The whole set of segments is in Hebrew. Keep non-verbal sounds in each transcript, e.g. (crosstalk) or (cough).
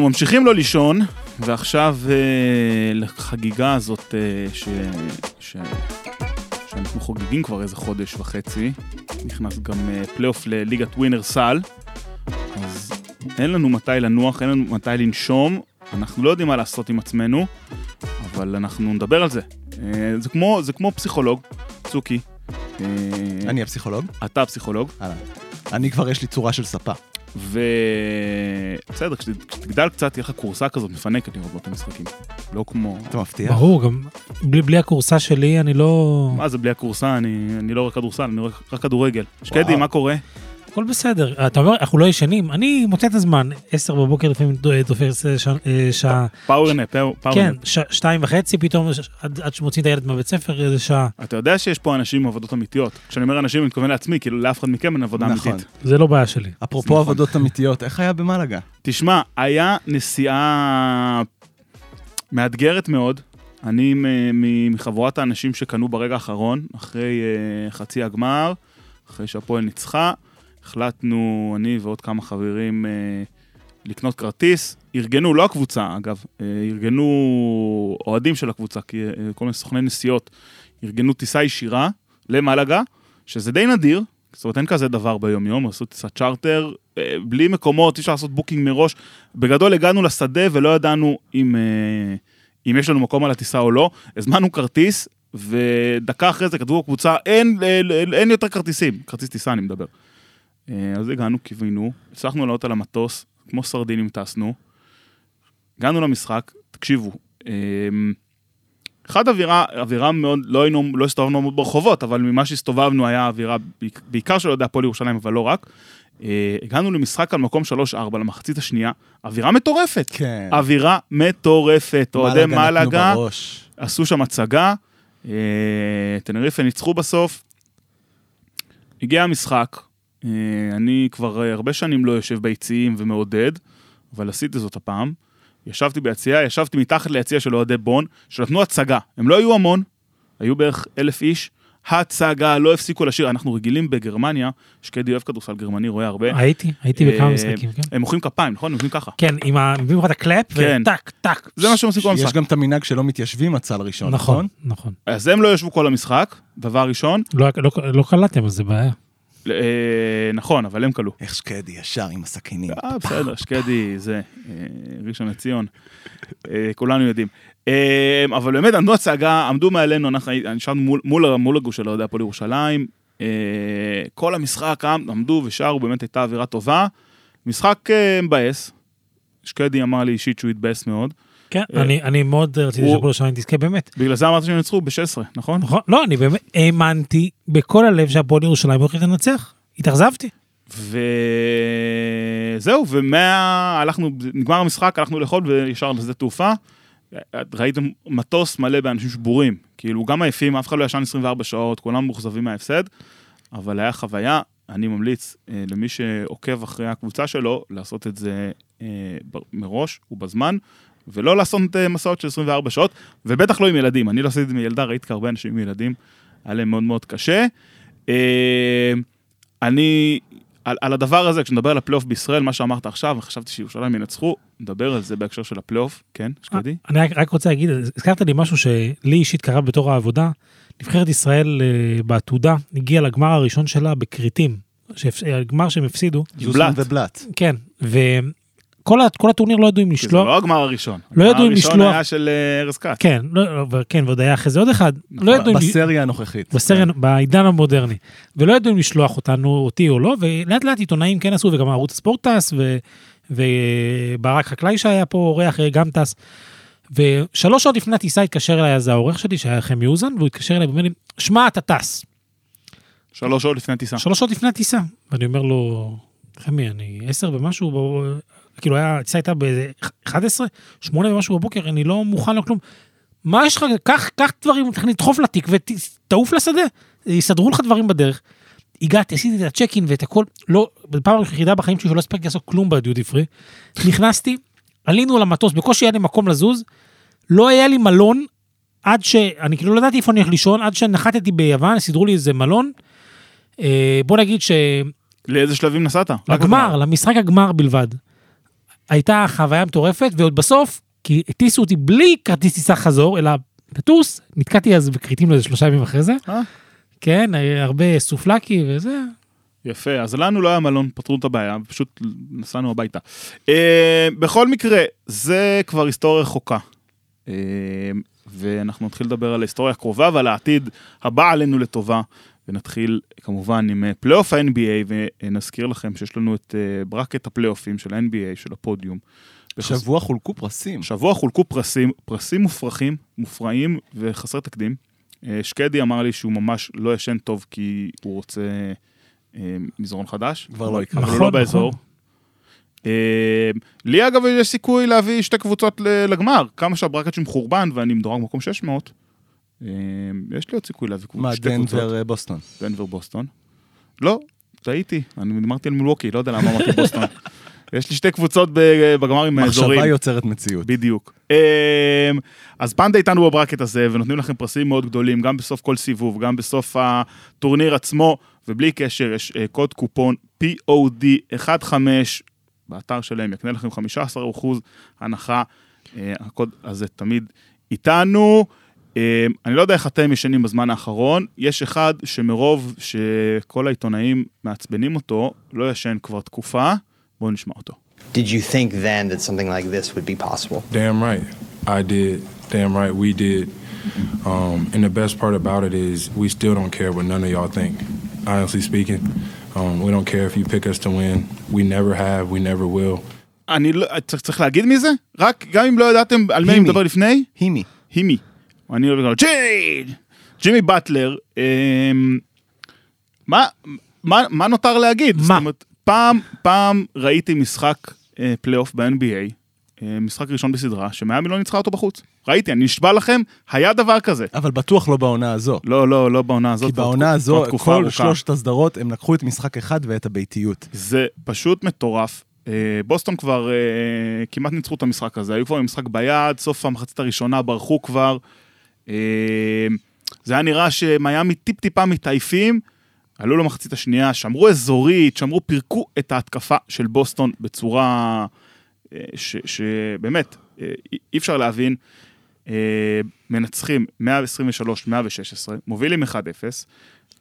אנחנו ממשיכים לא לישון, ועכשיו אה, לחגיגה הזאת אה, ש... ש... שאנחנו חוגגים כבר איזה חודש וחצי, נכנס גם אה, פלייאוף לליגת ווינר סל, אז אין לנו מתי לנוח, אין לנו מתי לנשום, אנחנו לא יודעים מה לעשות עם עצמנו, אבל אנחנו נדבר על זה. אה, זה כמו, זה כמו פסיכולוג, צוקי. אה, אני הפסיכולוג? אתה הפסיכולוג. אהלן. אני כבר יש לי צורה של ספה. ובסדר, כשתגדל קצת, תהיה לך כורסה כזאת מפנקת לראות באותם משחקים. לא כמו... אתה מבטיח? ברור, גם בלי, בלי הכורסה שלי אני לא... מה זה בלי הכורסה? אני, אני לא רואה כדורסל, אני רואה רק כדורגל. שקדי, מה קורה? הכל בסדר. אתה אומר, אנחנו לא ישנים, אני מוצא את הזמן, עשר בבוקר לפעמים תופס אה, שע- אה, שעה, power nap, power nap. כן, שתיים וחצי פתאום, עד שמוציאים את הילד מהבית ספר, איזה שעה. אתה יודע שיש פה אנשים עם עבודות אמיתיות. כשאני אומר אנשים, אני מתכוון לעצמי, כאילו לאף אחד מכם אין עבודה נכון. אמיתית. זה לא בעיה שלי. אפרופו נכון. עבודות אמיתיות, איך היה במלאגה? תשמע, היה נסיעה מאתגרת מאוד. אני מ- מ- מחבורת האנשים שקנו ברגע האחרון, אחרי אה, חצי הגמר, אחרי שהפועל ניצחה, החלטנו, אני ועוד כמה חברים, אה, לקנות כרטיס. ארגנו, לא הקבוצה אגב, אה, ארגנו אוהדים של הקבוצה, כי אה, כל מיני סוכני נסיעות, ארגנו טיסה ישירה למלגה, שזה די נדיר, זאת אומרת אין כזה דבר ביום-יום, עשו טיסת צ'רטר, אה, בלי מקומות, אי אפשר לעשות booking מראש. בגדול הגענו לשדה ולא ידענו אם, אה, אם יש לנו מקום על הטיסה או לא, הזמנו כרטיס, ודקה אחרי זה כתבו בקבוצה, אין, אין, אין יותר כרטיסים, כרטיס טיסה אני מדבר. אה, אז הגענו, קיווינו, הצלחנו לעלות על המטוס, כמו סרדינים טסנו, הגענו למשחק, תקשיבו, אה, אחד אווירה, אווירה מאוד, לא היינו, לא הסתובבנו מאוד ברחובות, אבל ממה שהסתובבנו היה אווירה, בעיק- בעיקר של אוהדי הפועל ירושלים, אבל לא רק. אה, הגענו למשחק על מקום 3-4 למחצית השנייה, אווירה מטורפת. כן. אווירה מטורפת, אוהדי מלאגה. עשו שם הצגה, אה, טנריפה ניצחו בסוף. הגיע המשחק, אני כבר אה, הרבה שנים לא יושב ביציעים ומעודד, אבל עשיתי זאת הפעם. ישבתי ביציע, ישבתי מתחת ליציע של אוהדי בון, שנתנו הצגה. הם לא היו המון, היו בערך אלף איש. הצגה, לא הפסיקו לשיר. אנחנו רגילים בגרמניה, שקדי אוהב כדורסל גרמני, רואה הרבה. הייתי, הייתי בכמה אה, משחקים, כן. הם מוחאים כפיים, נכון? הם מוחאים ככה. כן, עם ה... מביאים לך את ה clap, כן. וטק, טק. זה מה שהם עושים כל המשחק. גם את המנהג שלא מתיישבים עד הסל הראשון, נכון, נכון? נכון. אז הם לא ישבו כל המשחק, דבר ראשון. לא- לא- לא קלטתם, אז זה בעיה. אה, נכון, אבל הם כלו. איך שקדי ישר עם הסכינים. אה, בסדר, שקדי, זה, אה, ראשון לציון, כולנו יודעים. אבל באמת, עמדו הצגה, עמדו מעלינו, אנחנו נשארנו מול, הגוש של אוהדי הפועל ירושלים. כל המשחק עמ- עמדו ושרו, באמת הייתה אווירה טובה. משחק מבאס. שקדי אמר לי אישית שהוא התבאס מאוד. כן, אה, אני- אני מאוד רציתי שהפועל תזכה, באמת. בגלל זה אמרתי שהם ינצחו ב-16, נכון? נכון? לא, אני באמת האמנתי בכל הלב שהפועל ירושלים הולכת לנצח. התאכזבתי. וזהו, ומה... הלכנו, נגמר המשחק, הלכנו לאכול וישר לשדה תעופה. ראיתם מטוס מלא באנשים שבורים. כאילו, גם עייפים, אף אחד לא ישן 24 שעות, כולם מאוכזבים מההפסד, אבל היה חוויה. אני ממליץ אה, למי שעוקב אחרי הקבוצה שלו, לעשות את זה אה, מראש ובזמן, ולא לעשות אה, מסעות של 24 שעות, ובטח לא עם ילדים. אני לא עשיתי את זה עם ילדה, ראיתי הרבה אנשים עם ילדים, היה להם מאוד מאוד קשה. אה, אני, על, על הדבר הזה, כשנדבר על הפלייאוף בישראל, מה שאמרת עכשיו, וחשבתי שירושלים ינצחו, נדבר על זה בהקשר של הפלייאוף, כן, שקדי? אני רק- רוצה להגיד, הזכרת לי משהו שלי אישית קרה בתור העבודה. נבחרת ישראל אה, בעתודה הגיעה לגמר הראשון שלה בכרתים. שהפ- הגמר שהם הפסידו, בלאט. ובלאט. כן, וכל ה- כל הטורניר לא ידעו אם כי זה לשלוח, לא הגמר הראשון. לא ידעו אם הגמר הראשון לשלוח- היה של אה, ארז כץ. כן, לא- לא, כן, ועוד היה אחרי זה עוד אחד, נכון. לא ידעו אם... בסריה הנוכחית. בסריה, בעידן המודרני. ולא ידעו אם לשלוח אותנו, אותי או לא, ולאט לאט עיתונאים כן עשו, וגם ערוץ הספורט טס, ו- וברק חקלאי שהיה פה אורח גם טס. ושלוש שעות לפני הטיסה התקשר אליי אז העורך שלי, שהיה חמי אוזן, והוא התקשר אליי ואומר לי, שמע, אתה טס. שלוש שעות לפני הטיסה. שלוש שעות לפני הטיסה. ואני אומר לו, חמי, אני עשר ומשהו, בוא- כאילו היה, הטיסה הייתה ב-11, שמונה ומשהו בבוקר, אני לא מוכן לכלום. מה יש לך, קח, קח דברים, תכף לדחוף לתיק ותעוף לשדה, יסדרו לך דברים בדרך. הגעתי, עשיתי את הצ'ק אין ואת הכל, לא, בפעם היחידה בחיים שלי שלא הספקתי לעשות כלום בדיוטי פרי. נכנסתי, עלינו למטוס, בקושי היה לי מקום לזוז, לא היה לי מלון, עד ש... אני כאילו לא ידעתי איפה אני הולך לישון, עד שנחתתי ביוון, סידרו לי איזה מלון. אה, בוא נגיד ש... לאיזה שלבים נסעת? לגמר, למשחק הגמר בלבד. הייתה חוויה מטורפת, ועוד בסוף, כי הטיסו אותי בלי כרטיס טיסה חזור, אלא לטוס, נתקעתי אז בכריתים לאיזה שלושה ימים אחרי זה. אה? כן, היה הרבה סופלקי וזה. יפה, אז לנו לא היה מלון, פתרו את הבעיה, פשוט נסענו הביתה. אה, בכל מקרה, זה כבר היסטוריה רחוקה. אה, ואנחנו נתחיל לדבר על ההיסטוריה הקרובה ועל העתיד הבא עלינו לטובה. ונתחיל כמובן עם אה, פלייאוף ה-NBA, ונזכיר לכם שיש לנו את אה, bracket הפלייאופים של ה-NBA, של הפודיום. השבוע חולקו פרסים. השבוע חולקו פרסים, פרסים מופרכים, מופרעים וחסרי תקדים. אה, שקדי אמר לי שהוא ממש לא ישן טוב כי הוא רוצה אה, מזרון חדש. כבר לא יקרה. אבל הוא נכון, לא באזור. אה, לי אגב יש סיכוי להביא שתי קבוצות לגמר, כמה שה bracket שלי מחורבן ואני מדורג במקום 600. אה, יש לי עוד סיכוי להביא מה. דנבר אה, בוסטון? דנבר בוסטון. לא, טעיתי, אני אמרתי על מילווקי, לא יודע למה אמרתי בוסטון. (laughs) יש לי שתי קבוצות בגמרים האזוריים. מחשבה יוצרת מציאות. בדיוק. אמ, אז פנדה איתנו ב bracket הזה, ונותנים לכם פרסים מאוד גדולים, גם בסוף כל סיבוב, גם בסוף הטורניר עצמו, ובלי קשר, יש אה, קוד קופון POD15 באתר שלהם, יקנה לכם 15% הנחה. אה, הקוד הזה תמיד איתנו. אמ, אני לא יודע איך אתם ישנים בזמן האחרון, יש אחד שמרוב שכל העיתונאים מעצבנים אותו, לא ישן כבר תקופה, בואו נשמע אותו. Did you think then that something like this would be possible? Damn right. I did. Damn right we did. Um, and the best part about it is we still don't care what none of y'all think. Honestly speaking, um, we don't care if you pick us to win. We never have. We never will. אני לא, צריך, צריך להגיד מי זה? רק, גם אם לא ידעתם על מי אני הימי. מדבר לפני, הימי. הימי. אני לא יודע, ג'יי! ג'ימי באטלר, אמ, מה, מה, מה נותר להגיד? מה? זאת אומרת, פעם, פעם ראיתי משחק אה, פלייאוף ב-NBA, אה, משחק ראשון בסדרה, שמיאמי לא ניצחה אותו בחוץ. ראיתי, אני נשבע לכם, היה דבר כזה. אבל בטוח לא בעונה הזו. לא, לא, לא בעונה הזאת. כי בעונה הזו, כל ארוכה. שלושת הסדרות, הם לקחו את משחק אחד ואת הביתיות. זה פשוט מטורף. אה, בוסטון כבר כמעט ניצחו את המשחק הזה, היו כבר עם משחק ביד, סוף המחצית הראשונה ברחו כבר. אה, זה היה נראה שמיאמי טיפ-טיפה מתעייפים, עלו למחצית השנייה, שמרו אזורית, שמרו, פירקו את ההתקפה של בוסטון בצורה אה, שבאמת, אה, אי אפשר להבין. אה, מנצחים 123-116, מובילים 1-0.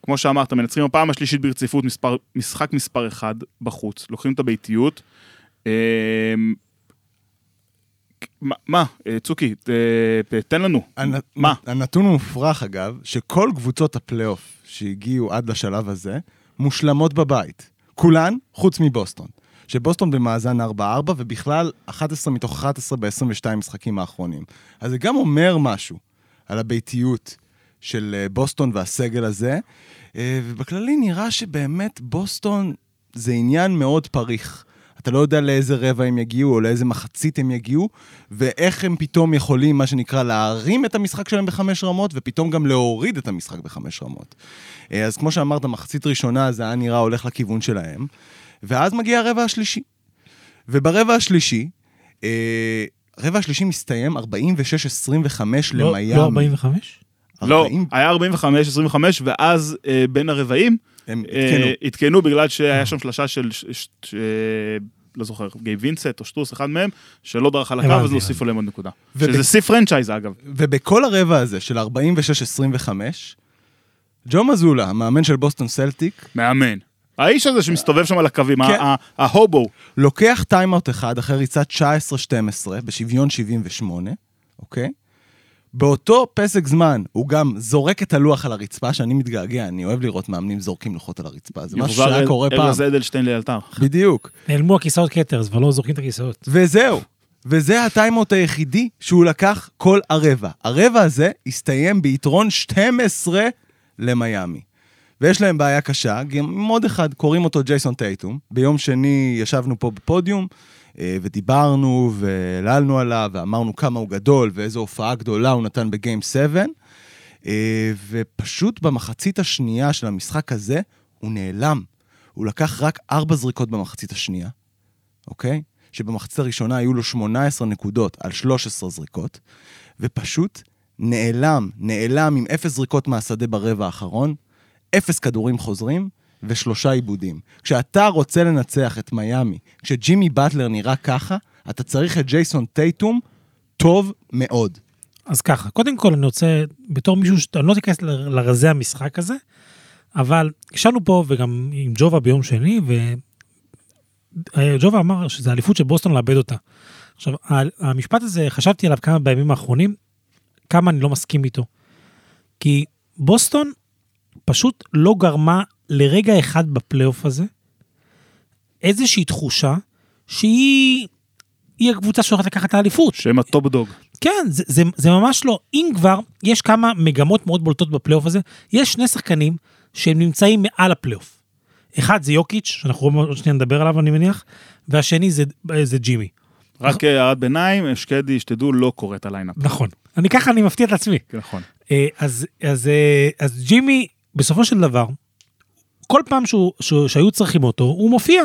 כמו שאמרת, מנצחים בפעם השלישית ברציפות מספר, משחק מספר 1 בחוץ, לוקחים את הביתיות. מה, אה, צוקי, תן לנו. הנ- מה? הנתון מופרך, אגב, שכל קבוצות הפלייאוף שהגיעו עד לשלב הזה, מושלמות בבית. כולן, חוץ מבוסטון. שבוסטון במאזן 4-4, ובכלל 11 מתוך 11 ב-22 משחקים האחרונים. אז זה גם אומר משהו על הביתיות של אה, בוסטון והסגל הזה, אה, ובכללי נראה שבאמת בוסטון זה עניין מאוד פריך. אתה לא יודע לאיזה רבע הם יגיעו, או לאיזה מחצית הם יגיעו, ואיך הם פתאום יכולים, מה שנקרא, להרים את המשחק שלהם בחמש רמות, ופתאום גם להוריד את המשחק בחמש רמות. אה, אז כמו שאמרת, מחצית ראשונה זה היה נראה הולך לכיוון שלהם, ואז מגיע הרבע השלישי. וברבע השלישי, אה, הרבע השלישי מסתיים 46-25 לא למיאמי. לא 45? לא, 40 היה 45-25, ואז אה, בין הרבעים, הם אה, עדכנו. עדכנו בגלל שהיה שם שלושה של, לא זוכר, גיא וינסט או שטוס, אחד מהם, שלא דרך על הקו, אז הוסיפו להם עוד נקודה. שזה שיא פרנצ'ייז אגב. ובכל הרבע הזה של 46-25, ג'ו מזולה, המאמן של בוסטון סלטיק, מאמן. האיש הזה שמסתובב שם על הקווים, כן. ה hobo. לוקח timeout אחד אחרי ריצה 19-12 בשוויון 78, אוקיי? באותו פסק זמן הוא גם זורק את הלוח על הרצפה, שאני מתגעגע, אני אוהב לראות מאמנים זורקים לוחות על הרצפה, זה משהו יוחזר שהיה קורה פעם. ארז אדלשטיין לאלתר. בדיוק. נעלמו הכיסאות כתר, אז כבר לא זורקים את הכיסאות. וזהו. וזה ה timeout היחידי שהוא לקח כל הרבע. הרבע הזה הסתיים ביתרון 12 למיאמי. ויש להם בעיה קשה, גם עם עוד אחד, קוראים אותו ג'ייסון טייטום. ביום שני ישבנו פה בפודיום, ודיברנו, והעללנו עליו, ואמרנו כמה הוא גדול, ואיזו הופעה גדולה הוא נתן בגיים 7. אה, ופשוט במחצית השנייה של המשחק הזה, הוא נעלם. הוא לקח רק ארבע זריקות במחצית השנייה, אוקיי? שבמחצית הראשונה היו לו 18 נקודות על 13 זריקות, ופשוט נעלם, נעלם עם אפס זריקות מהשדה ברבע האחרון, אפס כדורים חוזרים ושלושה עיבודים. כשאתה רוצה לנצח את מיאמי, כשג'ימי באטלר נראה ככה, אתה צריך את ג'ייסון טייטום טוב מאוד. אז ככה, קודם כל אני רוצה, בתור מישהו, ש- לא אכנס לרזי המשחק הזה, אבל ישבנו פה וגם עם ג'ובה ביום שני, וג'ובה אמר שזה אליפות של בוסטון לאבד אותה. עכשיו, המשפט הזה, חשבתי עליו כמה בימים האחרונים, כמה אני לא מסכים איתו. כי בוסטון פשוט לא גרמה לרגע אחד בפלייאוף הזה איזושהי תחושה שהיא היא הקבוצה שהולכת לקחת את האליפות. שהם ה top dog. כן, זה, זה, זה ממש לא. אם כבר, יש כמה מגמות מאוד בולטות בפלייאוף הזה. יש שני שחקנים שהם נמצאים מעל הפלייאוף. אחד זה יוקיץ', שאנחנו עוד שנייה נדבר עליו, אני מניח, והשני זה, זה ג'ימי. רק אה, הערת ביניים, שקדי, שתדעו, לא קורא את ה lineup. נכון. אני ככה, אני מפתיע את עצמי. נכון. אה, אז, אז, אה, אז ג'ימי, בסופו של דבר, כל פעם שהוא, שהוא, שהיו צריכים אותו, הוא מופיע.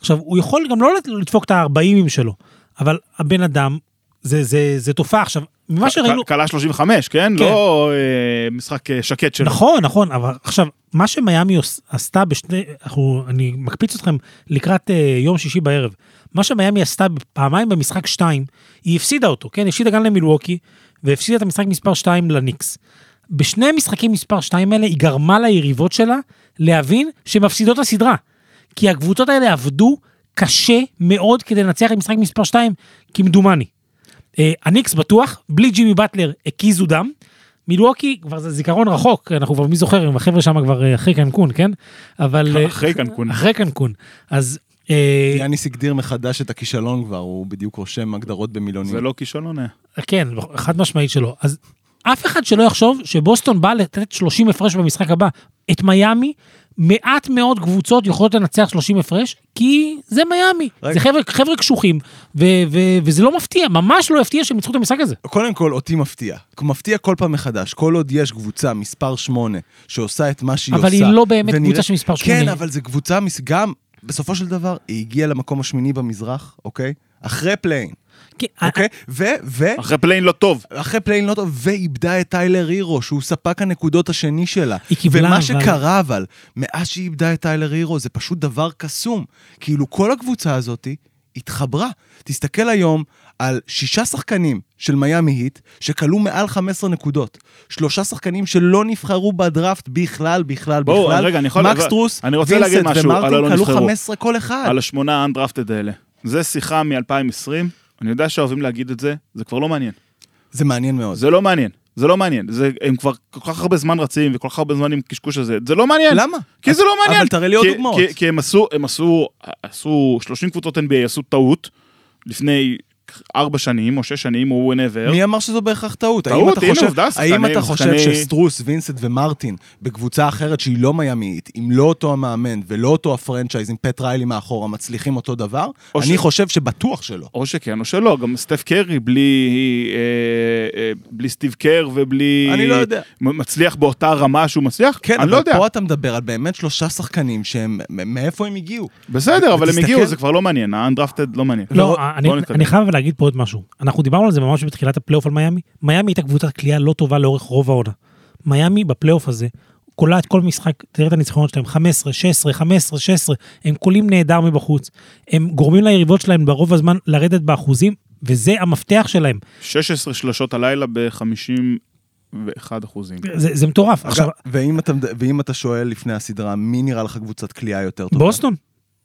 עכשיו, הוא יכול גם לא לדפוק את ה-40 שלו, אבל הבן אדם, זה, זה, זה תופעה. עכשיו, ממה שראינו... קלה 35, כן? כן. לא אה, משחק אה, שקט שלו. נכון, נכון, אבל עכשיו, מה שמיאמי עשתה בשני, אנחנו, אני מקפיץ אתכם לקראת אה, יום שישי בערב, מה שמיאמי עשתה פעמיים במשחק 2, היא הפסידה אותו, כן? הפסידה גם למילווקי, והפסידה את המשחק מספר 2 לניקס. בשני משחקים מספר 2 האלה, היא גרמה ליריבות שלה להבין שהן מפסידות את הסדרה. כי הקבוצות האלה עבדו קשה מאוד כדי לנצח את משחק מספר 2, כמדומני. אה, הניקס בטוח, בלי ג'ימי באטלר הקיזו דם. מילווקי כבר זה זיכרון רחוק, אנחנו כבר מי זוכר, החבר'ה שם כבר אה, אחרי קנקון, כן? אבל... אה, אחרי קנקון. אחרי קנקון. אז... אה, יאניס הגדיר מחדש את הכישלון כבר, הוא בדיוק רושם הגדרות במילונים. זה לא כישלון היה. כן, חד משמעית שלא. אז אף אחד שלא יחשוב שבוסטון בא לתת 30 הפרש במשחק הבא. את מיאמי, מעט מאוד קבוצות יכולות לנצח 30 הפרש, כי זה מיאמי. רגע. זה חבר'ה, חבר'ה קשוחים, ו- ו- וזה לא מפתיע, ממש לא יפתיע שהם ניצחו את המשחק הזה. קודם כל, אותי מפתיע. מפתיע כל פעם מחדש. כל עוד יש קבוצה מספר 8 שעושה את מה שהיא אבל עושה. היא לא באמת ונראה- קבוצה של מספר שמונה. כן, אבל זו קבוצה, גם, בסופו של דבר, היא הגיעה למקום השמיני במזרח, אוקיי? אחרי play-in, אוקיי? ו... ו... אחרי play-in לא טוב. אחרי play-in לא טוב, ואיבדה את טיילר הירו, שהוא ספק הנקודות השני שלה. היא קיבלה, ומה אבל- שקרה אבל, מאז שהיא איבדה את טיילר הירו, זה פשוט דבר קסום. כאילו, כל הקבוצה הזאת התחברה. תסתכל היום על שישה שחקנים של מיאמי היט, שכלו מעל 15 נקודות. שלושה שחקנים שלא נבחרו בדראפט בכלל, בכלל, בואו, בכלל. רגע, אני יכול- מקס טרוס, אני רוצה להגיד וינסנט משהו על ומרטין הלא כלו נבחרו. 15 כל אחד. על השמונה האנדרפטד האלה. זה שיחה מ-2020, אני יודע שאוהבים להגיד את זה, זה כבר לא מעניין. זה מעניין מאוד. זה לא מעניין. זה לא מעניין. זה, הם כבר כל כך הרבה זמן רצים וכל כך הרבה זמן עם קשקוש הזה. זה לא מעניין. למה? כי זה לא מעניין. אבל תראה לי עוד כי- דוגמאות. כי, כי הם עשו, הם עשו, עשו 30 קבוצות NBA, עשו טעות לפני ארבע שנים או שש שנים או whenever. מי אמר שזו בהכרח טעות? האם טעות, אתה הנה חושב- עובדה, האם שחקנים, אתה חושב שחקני- שסטרוס, וינסנט ומרטין בקבוצה אחרת שהיא לא מיאמית, עם לא אותו המאמן ולא אותו ה franchise, עם פט ריילי מאחורה, מצליחים אותו דבר? או אני ש- חושב שבטוח שלא. או שכן או שלא, גם סטף קרי בלי, אה, אה, בלי סטיב קר ובלי... אני לא יודע. מצליח באותה רמה שהוא מצליח? כן, אני אבל לא יודע. פה אתה מדבר על באמת שלושה שחקנים שהם, מאיפה הם הגיעו? בסדר, אבל הם הגיעו, זה כבר לא מעניין, ה undrafted לא מעניין. לא. אני חייב להגיד פה עוד משהו. אנחנו דיברנו על זה ממש בתחילת הפלייאוף על מיאמי. מיאמי הייתה קבוצת קליעה לא טובה לאורך רוב העונה. מיאמי בפלייאוף הזה, קולעת כל משחק, תראה את הניצחונות שלהם, 15, 16, 15, 16, הם קולעים נהדר מבחוץ. הם גורמים ליריבות שלהם ברוב הזמן לרדת באחוזים, וזה המפתח שלהם. 16 שלשות הלילה ב-51 אחוזים. זה, זה מטורף. עכשיו, אגב, ואם אתה, ואם אתה שואל לפני הסדרה, מי נראה לך קבוצת קליעה יותר טובה? בוסטון.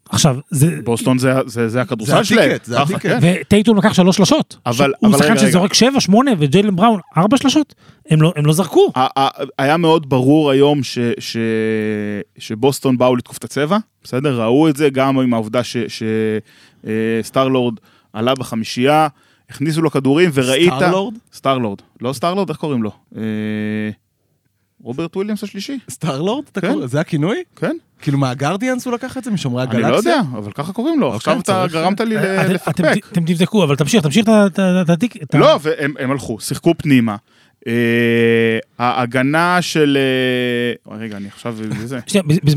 עכשיו, זה... בוסטון זה, זה, זה הכדורסל זה שלהם. ה ticket, זה ה ticket. כן. וטייטום לקח שלוש שלשות. אבל- הוא אבל שחקן. שזורק שבע, שמונה, וג'יילן בראון, ארבע שלשות. הם לא, הם לא זרקו. היה מאוד ברור היום ש, ש, שבוסטון באו לתקוף את הצבע, בסדר? ראו את זה גם עם העובדה שסטארלורד עלה בחמישייה, הכניסו לו כדורים וראית... סטארלורד? סטארלורד. לא סטארלורד, איך קוראים לו? אה, רוברט וויליאמס השלישי, סטארלורד? אתה כן. קורא- זה הכינוי? כן? כאילו מה Guardians הוא לקח את זה? משומרי אני הגלקסיה? לא יודע, אבל ככה קוראים לו. עכשיו אתה צריך- גרמת לי אתם לפקפק. אתם תבדקו, אבל תמשיך, תמשיך את ה take. לא, והם הם הלכו, שיחקו פנימה. אה, ההגנה של... אה, רגע, אני עכשיו...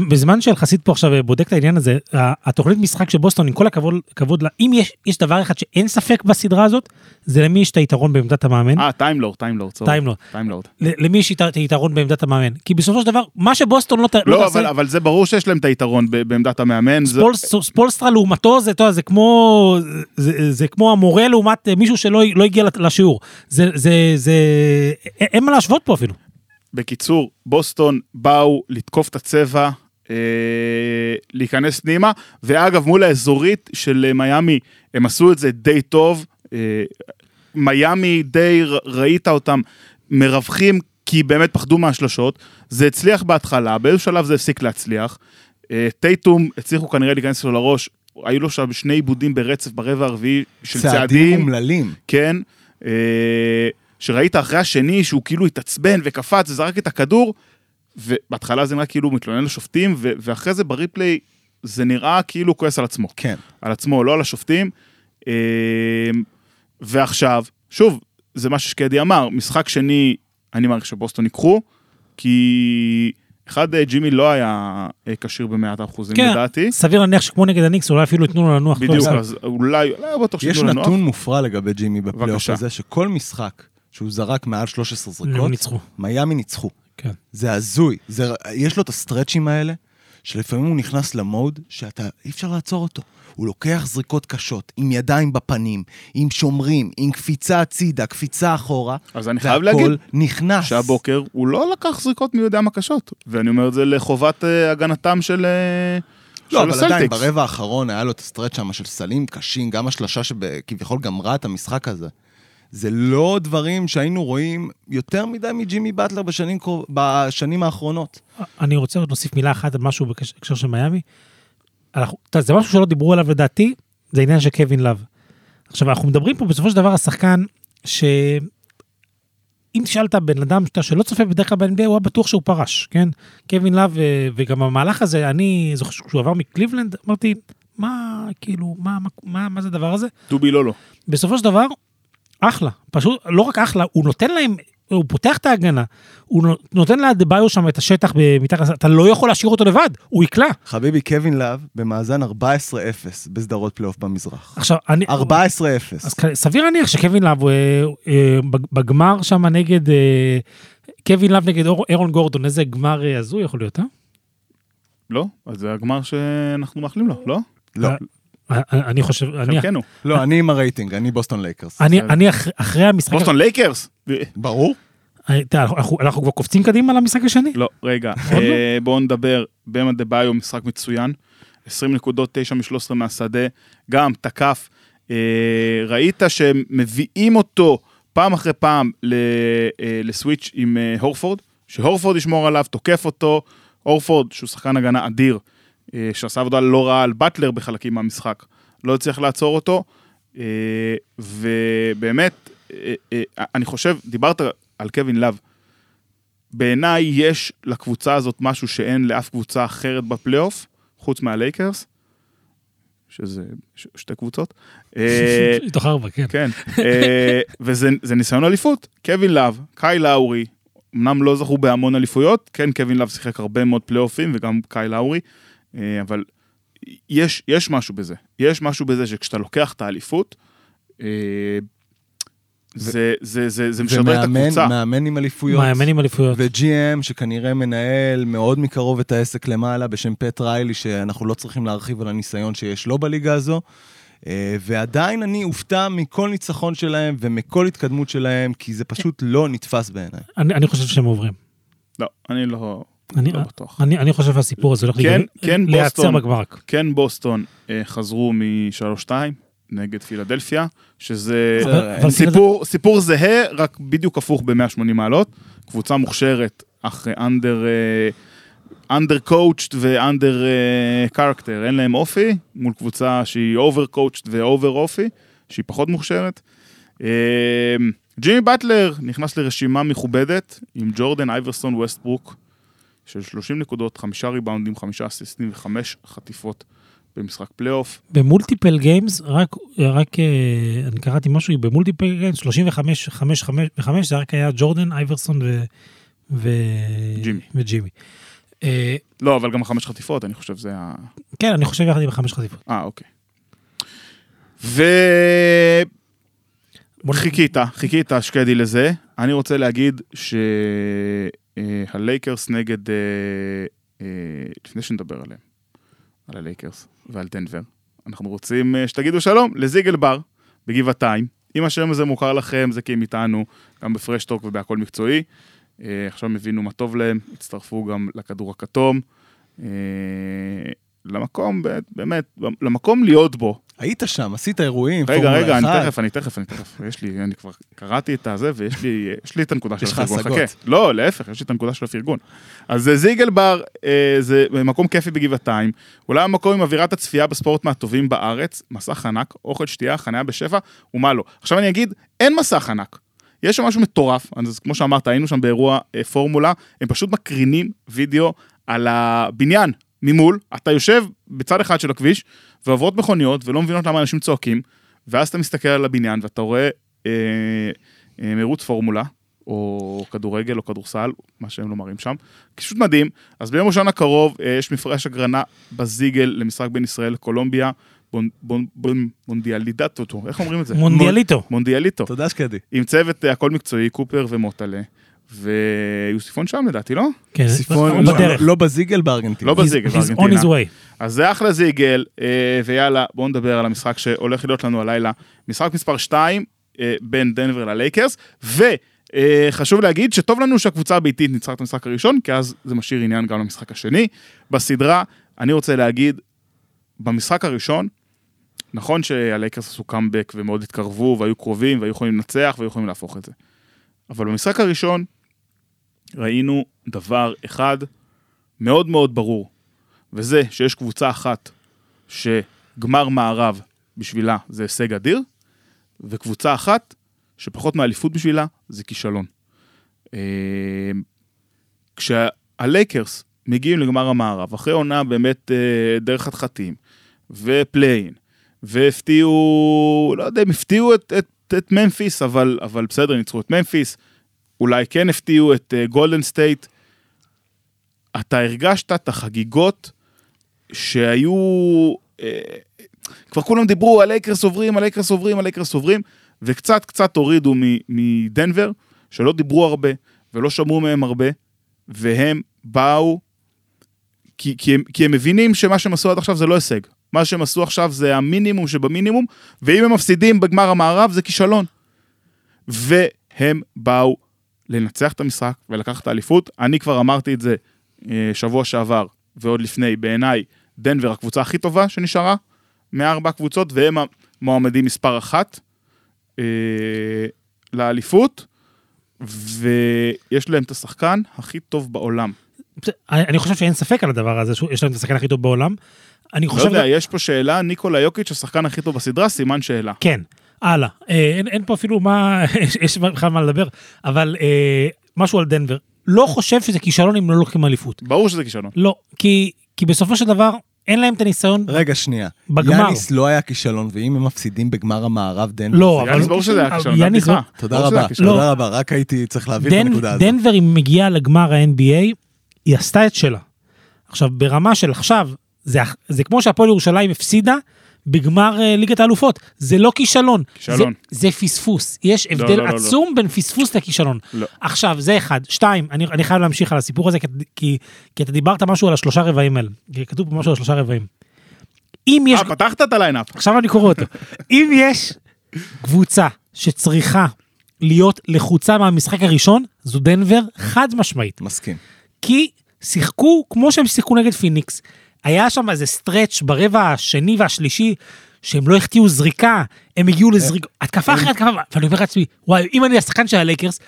בזמן שיחסית פה עכשיו בודק את העניין הזה, התוכנית משחק של בוסטון, עם כל הכבוד כבוד לה, אם יש, דבר אחד שאין ספק בסדרה הזאת, זה למי יש את היתרון בעמדת המאמן. אה, טיימלורד, טיימלורד. טיימלורד. למי יש את היתרון בעמדת המאמן. כי בסופו של דבר, מה שבוסטון לא, לא לא, תעשה, אבל, אבל זה ברור שיש להם את היתרון בעמדת המאמן. ספולסטרה לעומתו זה, כמו, זה, כמו המורה לעומת מישהו שלא לא הגיע לשיעור. זה, אין- מה להשוות פה אפילו. בקיצור, בוסטון באו לתקוף את הצבע, אה, להיכנס פנימה, ואגב, מול האזורית של אה, מיאמי, הם עשו את זה די טוב. אה, מיאמי די ר- ראית אותם מרווחים, כי באמת פחדו מהשלשות. זה הצליח בהתחלה, באיזשהו שלב זה הפסיק להצליח. אה, טייטום הצליחו כנראה להיכנס לו לראש, היו לו שם שני עיבודים ברצף ברבע הרביעי של צעדים. צעדים אומללים. כן, אה, שראית אחרי השני שהוא כאילו התעצבן וקפץ וזרק את הכדור, ובהתחלה זה נראה כאילו מתלונן לשופטים, ו- ואחרי זה בריפליי זה נראה כאילו הוא כועס על עצמו. כן. על עצמו, לא על השופטים. אה, ועכשיו, שוב, זה מה ששקדי אמר, משחק שני, אני מעריך שבוסטון ייקחו, כי אחד, אה, ג'ימי לא היה אה, כשיר במאת האחוזים כן, לדעתי. סביר להניח שכמו נגד הניקס, אולי אפילו ייתנו לו לנוח. כל בדיוק. אז אולי, לא בטוח יש שייתנו לנוח. נתון מופרע לגבי ג'ימי בפלייאוף. הזה, שכל משחק שהוא זרק מעל 13 הם זריקות, ניצחו. מיאמי ניצחו. כן. זה הזוי. זה, יש לו את הסטרצ'ים האלה, שלפעמים הוא נכנס למוד שאתה, אי אפשר לעצור אותו. הוא לוקח זריקות קשות, עם ידיים בפנים, עם שומרים, עם קפיצה הצידה, קפיצה אחורה, אז אני חייב להגיד נכנס. שהבוקר הוא לא לקח זריקות מי יודע מה קשות, ואני אומר את זה לחובת אה, הגנתם של אה, לא, אבל עדיין, הסלטיקס. ברבע האחרון היה לו את הסטרץ' שם של סלים קשים, גם השלשה שכביכול גמרה את המשחק הזה. זה לא דברים שהיינו רואים יותר מדי מג'ימי באטלר בשנים, בשנים האחרונות. אני רוצה עוד להוסיף מילה אחת על משהו בהקשר של מיאמי. אנחנו- זה משהו שלא דיברו עליו לדעתי, זה העניין של קווין לאב. עכשיו, אנחנו מדברים פה בסופו של דבר על שחקן ש... אם תשאל את הבן אדם שאתה- שלא צופה בדרך כלל ב-NBA, הוא היה בטוח שהוא פרש, כן? קווין לאב, אה, וגם המהלך הזה, אני זוכר שהוא עבר מקליבלנד, אמרתי, מה, כאילו, מה, מה, מה, מה זה הדבר הזה? טובי לא לא. בסופו של דבר, אחלה. פשוט, לא רק אחלה, הוא נותן להם, הוא פותח את ההגנה, הוא נו- נותן לאדבאיו שם את השטח מתחת, אתה לא יכול להשאיר אותו לבד, הוא יקלע. חביבי, קווין לאב במאזן 14-0 בסדרות פלייאוף במזרח. עכשיו, אני... 14-0. אז סביר להניח שקווין לאב, אה, אה, בג- בגמר שם נגד, אה, קווין לאב נגד אור- ארון גורדון, איזה גמר הזוי יכול להיות, אה? לא? אז זה הגמר שאנחנו מאחלים לו, לא? לא, אני חושב, אני, חלקנו. לא, אני עם הרייטינג, אני בוסטון לייקרס. אני, אני אח- אחרי המשחק, בוסטון לייקרס? ברור. אה, אנחנו, כבר קופצים קדימה למשחק השני? לא, רגע, עוד לא? אה, בואו נדבר. באם אדבאיו משחק מצוין. 20 נקודות, 9 מ-13 מהשדה. גם תקף. אה, ראית שהם מביאים אותו פעם אחרי פעם אה, ל switch עם אה, הורפורד, שהורפורד ישמור עליו, תוקף אותו. הורפורד, שהוא שחקן הגנה אדיר, אה, שעשה עבודה לא רעה על באטלר בחלקים מהמשחק, לא הצליח לעצור אותו. אה, ובאמת, אה, אה, אני חושב, דיברת על קווין לאב. בעיניי יש לקבוצה הזאת משהו שאין לאף קבוצה אחרת בפלייאוף, חוץ מהלייקרס, שזה שתי קבוצות. אה, (laughs) מתוך ארבע, כן. כן, אה, וזה זה ניסיון אליפות. קווין לאב, קייל לאורי, אמנם לא זכו בהמון אליפויות, כן, קווין לאב שיחק הרבה מאוד פלייאופים, וגם קייל לאורי, אה, אבל יש, יש משהו בזה. יש משהו בזה שכשאתה לוקח את האליפות, אה, זה, זה, זה, זה משדר את ומאמן הקבוצה. מאמן עם אליפויות. מאמן עם אליפויות. ו-GM שכנראה מנהל מאוד מקרוב את העסק למעלה בשם פט ריילי, שאנחנו לא צריכים להרחיב על הניסיון שיש לו בליגה הזו. אה, ועדיין אני אופתע מכל ניצחון שלהם ומכל התקדמות שלהם, כי זה פשוט לא נתפס בעיניי. אני, אני חושב שהם עוברים. לא, אני לא, אני, לא בטוח. אני, אני חושב שהסיפור הזה הולך כן, כן, להיעצר בוסטון. בגמר רק. כן בוסטון אה, חזרו מ-3-2 נגד פילדלפיה, שזה אבל- אבל סיפור, סיפור זהה, רק בדיוק הפוך ב-180 מעלות. קבוצה מוכשרת, אך under... under coached ו under character, אין להם אופי, מול קבוצה שהיא over coached ו over אופי, שהיא פחות מוכשרת. אה, ג'ימי באטלר נכנס לרשימה מכובדת עם ג'ורדן אייברסון ווסטברוק של 30 נקודות, חמישה ריבאונדים, חמישה אסיסטים וחמש חטיפות במשחק פלייאוף. ב multiple games, רק, רק אה, אני קראתי משהו, ב multiple games 35, 5, 5 ו-5, זה רק היה ג'ורדן, אייברסון ו... ו... ג'ימי. וג'ימי. אה, לא, אבל גם חמש חטיפות, אני חושב זה ה... כן, אני חושב יחד עם החמש חטיפות. אה, אוקיי. ו... בוא חיכית, חיכית, שקדי לזה. אני רוצה להגיד שהלייקרס נגד... אה, אה, לפני שנדבר עליהם, על הלייקרס ועל דנבר, אנחנו רוצים אה, שתגידו שלום לזיגל בר בגבעתיים. אם השם הזה מוכר לכם, זה כי הם איתנו, גם בפרשטוק ובהכל מקצועי. אה, עכשיו הם הבינו מה טוב להם, הצטרפו גם לכדור הכתום. אה, למקום, באמת, למקום להיות בו. היית שם, עשית אירועים, רגע, רגע, אני. תכף, אני תכף, אני תכף. יש לי, אני כבר קראתי את הזה, ויש לי, יש לי את הנקודה של יש לך הפרגון. השגות. לא, להפך, יש לי את הנקודה של הפרגון. אז זיגל בר, אה, זה מקום כיפי בגבעתיים. אולי המקום עם אווירת הצפייה בספורט מהטובים בארץ, מסך ענק, אוכל, שתייה, חניה בשפע, ומה לא. עכשיו אני אגיד, אין מסך ענק. יש שם משהו מטורף, אז כמו שאמרת, היינו שם באירוע אה, פורמולה, הם פשוט מקרינים וידאו על הבניין ממול, אתה יושב בצד אחד של הכביש, ועוברות מכוניות ולא מבינות למה אנשים צועקים, ואז אתה מסתכל על הבניין ואתה רואה אה, אה, מרוץ פורמולה, או כדורגל או כדורסל, מה שהם לא מראים שם, פשוט מדהים. אז ביום ראשון הקרוב אה, יש מפרש הגרנה בזיגל למשחק בין ישראל לקולומביה, בונ, בונ, בונ, מונדיאלידטו, איך אומרים את זה? מונדיאליטו. מונדיאליטו. תודה שקדי. עם צוות אה, הכל מקצועי, קופר ומוטלה, ויוסיפון שם לדעתי, לא? כן, סיפון, לא, לא- בדרך. לא בזיגל בארגנטינה. לא בזיגל, He's on בארגנטינה. his way. אז זה אחלה זיגל, אה, ויאללה, בואו נדבר על המשחק שהולך להיות לנו הלילה. משחק מספר 2 בין דנבר ללייקרס, וחשוב להגיד שטוב לנו שהקבוצה הביתית ניצחה את המשחק הראשון, כי אז זה משאיר עניין גם למשחק השני. בסדרה, אני רוצה להגיד, במשחק הראשון, נכון שהלייקרס עשו קאמבק ומאוד התקרבו והיו קרובים והיו יכולים לנצח והיו יכולים להפוך את זה. אבל במשחק הראשון ראינו דבר אחד מאוד מאוד ברור, וזה שיש קבוצה אחת שגמר מערב בשבילה זה הישג אדיר, וקבוצה אחת שפחות מאליפות בשבילה זה כישלון. אה, כשהלייקרס מגיעים לגמר המערב, אחרי עונה באמת אה, דרך חתחתים, ו play-in, והפתיעו, לא יודע אם הפתיעו את, את, את ממפיס, אבל, אבל בסדר, ניצחו את ממפיס, אולי כן הפתיעו את גולדן אה, סטייט. אתה הרגשת את החגיגות שהיו... אה, כבר כולם דיברו, הלייקרס עוברים, הלייקרס עוברים, הלייקרס עוברים, וקצת קצת הורידו מדנבר, שלא דיברו הרבה, ולא שמעו מהם הרבה, והם באו, כי, כי, הם, כי הם מבינים שמה שהם עשו עד עכשיו זה לא הישג. מה שהם עשו עכשיו זה המינימום שבמינימום, ואם הם מפסידים בגמר המערב זה כישלון. והם באו לנצח את המשחק ולקחת את האליפות. אני כבר אמרתי את זה אה, שבוע שעבר ועוד לפני, בעיניי, דנבר הקבוצה הכי טובה שנשארה מארבע הקבוצות, והם המועמדים מספר אחת אה, לאליפות, ויש להם את השחקן הכי טוב בעולם. אני חושב שאין ספק על הדבר הזה, שיש להם את השחקן הכי טוב בעולם. אני לא חושב... יודע, יש פה שאלה, ניקולה יוקיץ', השחקן הכי טוב בסדרה, סימן שאלה. כן, הלאה. אה, אין, אין פה אפילו מה, (laughs) יש- בכלל מה לדבר, אבל אה, משהו על דנבר. לא חושב שזה כישלון אם לא לוקחים אליפות. ברור שזה כישלון. לא, כי, כי בסופו של דבר אין להם את הניסיון רגע, שנייה. בגמר. יאניס לא היה כישלון, ואם הם מפסידים בגמר המערב דנבר... לא, זה- אבל... יאניס ברור שזה היה כישלון, יאניס זה לא- בדיחה. תודה רבה, כישלון. תודה רבה, רק הייתי צריך להבין את הנקודה הזאת. דנבר, אם מגיעה לגמר ה-NBA, היא עשתה את שלה. עכשיו, ברמה של עכשיו, זה, זה כמו שהפועל ירושלים הפסידה בגמר אה, ליגת האלופות. זה לא כישלון. כישלון. זה, זה פספוס. יש הבדל לא, לא, לא. עצום בין פספוס לכישלון. לא. עכשיו, זה אחד. שתיים, אני, אני חייב להמשיך על הסיפור הזה, כי, כי, כי אתה דיברת משהו על השלושה רבעים האלה. כתוב פה משהו על השלושה רבעים. אם יש... אה, פתחת את ה lineup. עכשיו אני קורא אותו. אם יש קבוצה שצריכה להיות לחוצה מהמשחק הראשון, זו דנבר חד משמעית. מסכים. כי שיחקו כמו שהם שיחקו נגד פיניקס. היה שם איזה stretch ברבע השני והשלישי, שהם לא החטיאו זריקה, הם הגיעו לזריקה, התקפה אחרי התקפה, ואני אומר לעצמי, וואי, אם אני השחקן של הלייקרס,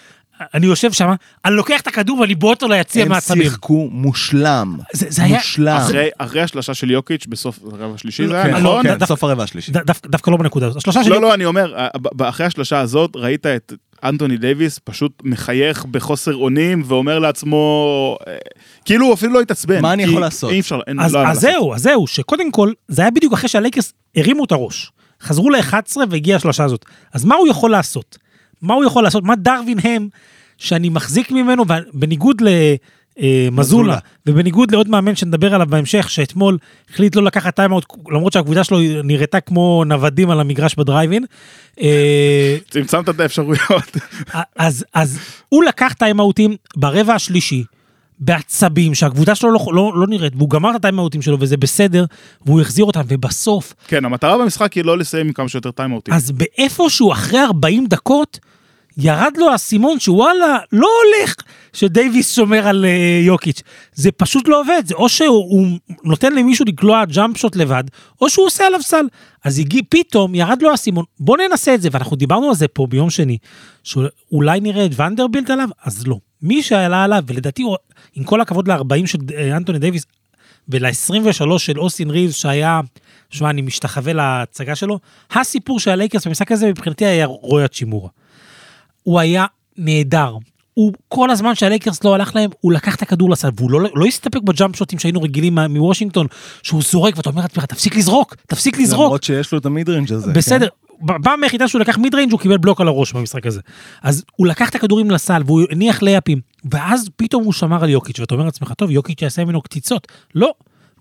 אני יושב שם, אני לוקח את הכדור ואני בועט אותו ליציע הם מעצבים. שיחקו מושלם. זה- זה היה- מושלם. אחרי- אחרי השלשה של יוקיץ' בסוף הרבע השלישי זה כן, היה לא, נכון? כן. כן, הרבע השלישי. דווקא- לא בנקודה הזאת. השלושה שלי, לא, לא, אני אומר, אחרי השלשה הזאת ראית את אנטוני דייוויס פשוט מחייך בחוסר אונים ואומר לעצמו, אה, כאילו הוא אפילו לא התעצבן. מה אני יכול לעשות? אי אפשר, אין, אז, לא אז. זהו, אז זהו, שקודם כל, זה היה בדיוק אחרי שהלייקרס הרימו את הראש. חזרו ל-11 והגיעה השלושה הזאת. אז מה הוא יכול לעשות? מה הוא יכול לעשות? מה דרווין הם, שאני מחזיק ממנו, בניגוד למזולה, מזולה. ובניגוד לעוד מאמן שנדבר עליו בהמשך, שאתמול החליט לא לקחת טיימאוט, למרות שהקבוצה שלו נראתה כמו נוודים על המגרש בדרייבין. אה, צמצמת את האפשרויות. אז, אז הוא לקח טיימאוטים ברבע השלישי, בעצבים, שהקבוצה שלו לא, לא, לא נראית, והוא גמר את הטיימאוטים שלו וזה בסדר, והוא החזיר אותם, ובסוף, כן, המטרה במשחק היא לא לסיים עם כמה שיותר טיימאוטים. אז באיפשהו אחרי 40 דקות, ירד לו האסימון שוואלה, לא הולך שדייוויס שומר על uh, יוקיץ'. זה פשוט לא עובד, זה או שהוא הוא נותן למישהו לקלוע ג'אמפ שוט לבד, או שהוא עושה עליו סל. אז הגיע, פתאום ירד לו האסימון, בוא ננסה את זה, ואנחנו דיברנו על זה פה ביום שני, שאולי נראה את ונדרבילט עליו, אז לא. מי שעלה עליו, ולדעתי, עם כל הכבוד ל-40 של אה, אנטוני דייוויס, ול-23 של אוסטין ריבס שהיה, שמע, אני משתחווה להצגה שלו, הסיפור של הלייקרס במשחק הזה מבחינתי היה רוי האצ'ימורה. הוא היה נהדר. הוא כל הזמן שהלייקרס לא הלך להם, הוא לקח את הכדור לסל, והוא לא, לא הסתפק ב jump shot ים שהיינו רגילים מוושינגטון, שהוא זורק ואתה אומר לעצמך, תפסיק לזרוק, תפסיק לזרוק. למרות שיש לו את ה mid-range הזה. בסדר, כן? היחידה שהוא לקח mid-range הוא קיבל בלוק על הראש במשחק הזה. אז הוא לקח את הכדורים לסל והוא הניח layup ים, ואז פתאום הוא שמר על יוקיץ', ואתה אומר לעצמך, טוב, יוקיץ' יעשה ממנו קציצות. לא,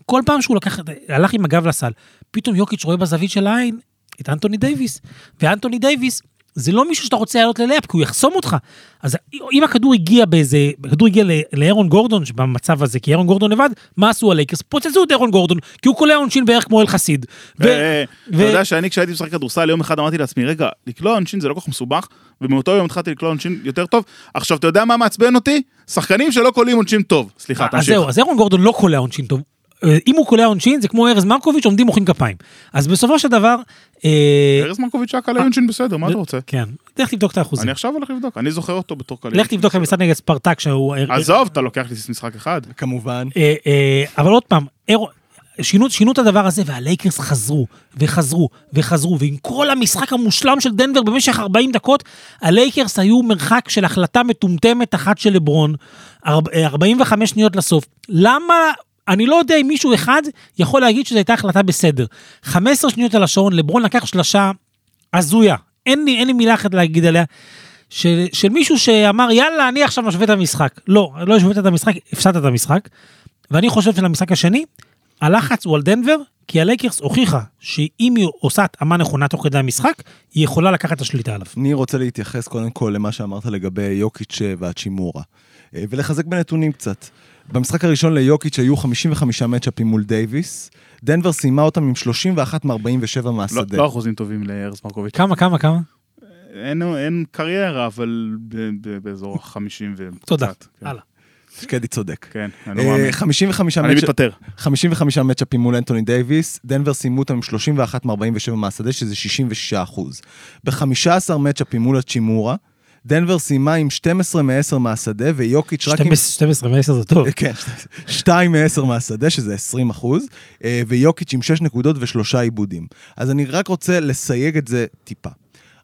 כל פעם שהוא לקח, הלך עם הגב לסל, פתאום יוקיץ' רואה בזווית של העין את אנטוני דייוויס, ואנטוני דייוויס זה לא מישהו שאתה רוצה לעלות ל layup, כי הוא יחסום אותך. אז אם הכדור הגיע באיזה, הכדור הגיע לארון גורדון במצב הזה, כי ארון גורדון לבד, מה עשו הלייקרס? פוצצו את ארון גורדון, כי הוא קולע עונשין בערך כמו אל חסיד. אה, אתה יודע שאני כשהייתי משחק כדורסל יום אחד אמרתי לעצמי רגע לקלוע עונשין זה לא כל כך מסובך ומאותו יום התחלתי לקלוע עונשין יותר טוב עכשיו אתה יודע מה מעצבן אותי שחקנים שלא קולעים עונשין טוב סליחה אז תמשיך. זהו, אז אירון גורדון לא קולע עונשין טוב. אה, אם הוא קולע עונשין זה כמו ארז מרקוביץ' עומדים מוחאים כפיים. אז בסופו של דבר... אה, ארז מרקוביץ' היה קלע עונשין בסדר מה אתה רוצה? כן, לך תבדוק את האחוזים. אני עכשיו הולך לבדוק אני זוכר אותו בתור קלע. לך תבדוק את המשחק נגד ספרטק שהוא... עזוב אתה לוקח לי משחק אחד. כמובן. אה, אה, אבל עוד פעם, שינו את הדבר הזה והלייקרס חזרו וחזרו וחזרו ועם כל המשחק המושלם של דנבר במשך 40 דקות הלייקרס היו מרחק של החלטה מטומטמת אחת של לברון 45 שניות לסוף למה אני לא יודע אם מישהו אחד יכול להגיד שזו הייתה החלטה בסדר 15 שניות על השעון לברון לקח שלושה הזויה אין לי, אין לי מילה אחת להגיד עליה. של, של מישהו שאמר יאללה אני עכשיו משווה את המשחק לא לא השווית את המשחק הפסדת את המשחק ואני חושב שלמשחק השני, הלחץ הוא על דנבר, כי הלייקרס הוכיחה שאם היא עושה התאמה נכונה תוך כדי המשחק, היא יכולה לקחת את השליטה עליו. אני רוצה להתייחס קודם כל למה שאמרת לגבי יוקיץ' והאצ'ימורה, אה, ולחזק בנתונים קצת. במשחק הראשון ליוקיץ' היו 55 matchup ים מול דייוויס, דנבר סיימה אותם עם 31 מ-47 לא- מהשדה. לא אחוזים טובים לארז מרקוביץ'. כמה, כמה, כמה? אין אין קריירה אבל ב- ב- באזור ה-50 וקצת. תודה. הלאה. שקדי צודק. כן אני לא אה, מאמין. 55 אני מתפטר. 55 מצ'אפים מול אנטוני דייוויס, דנבר סיימו אותם עם 31 מ-47 מהשדה, שזה 66 אחוז. ב-15 מצ'אפים מול הצ'ימורה, דנבר סיימה עם 12 מ-10 מהשדה, ויוקיץ' רק עם... 12 מ-10 זה טוב. כן, 2 מ-10 מהשדה, שזה 20 אחוז, אה, ויוקיץ' עם 6 נקודות ושלושה עיבודים. אז אני רק רוצה לסייג את זה טיפה.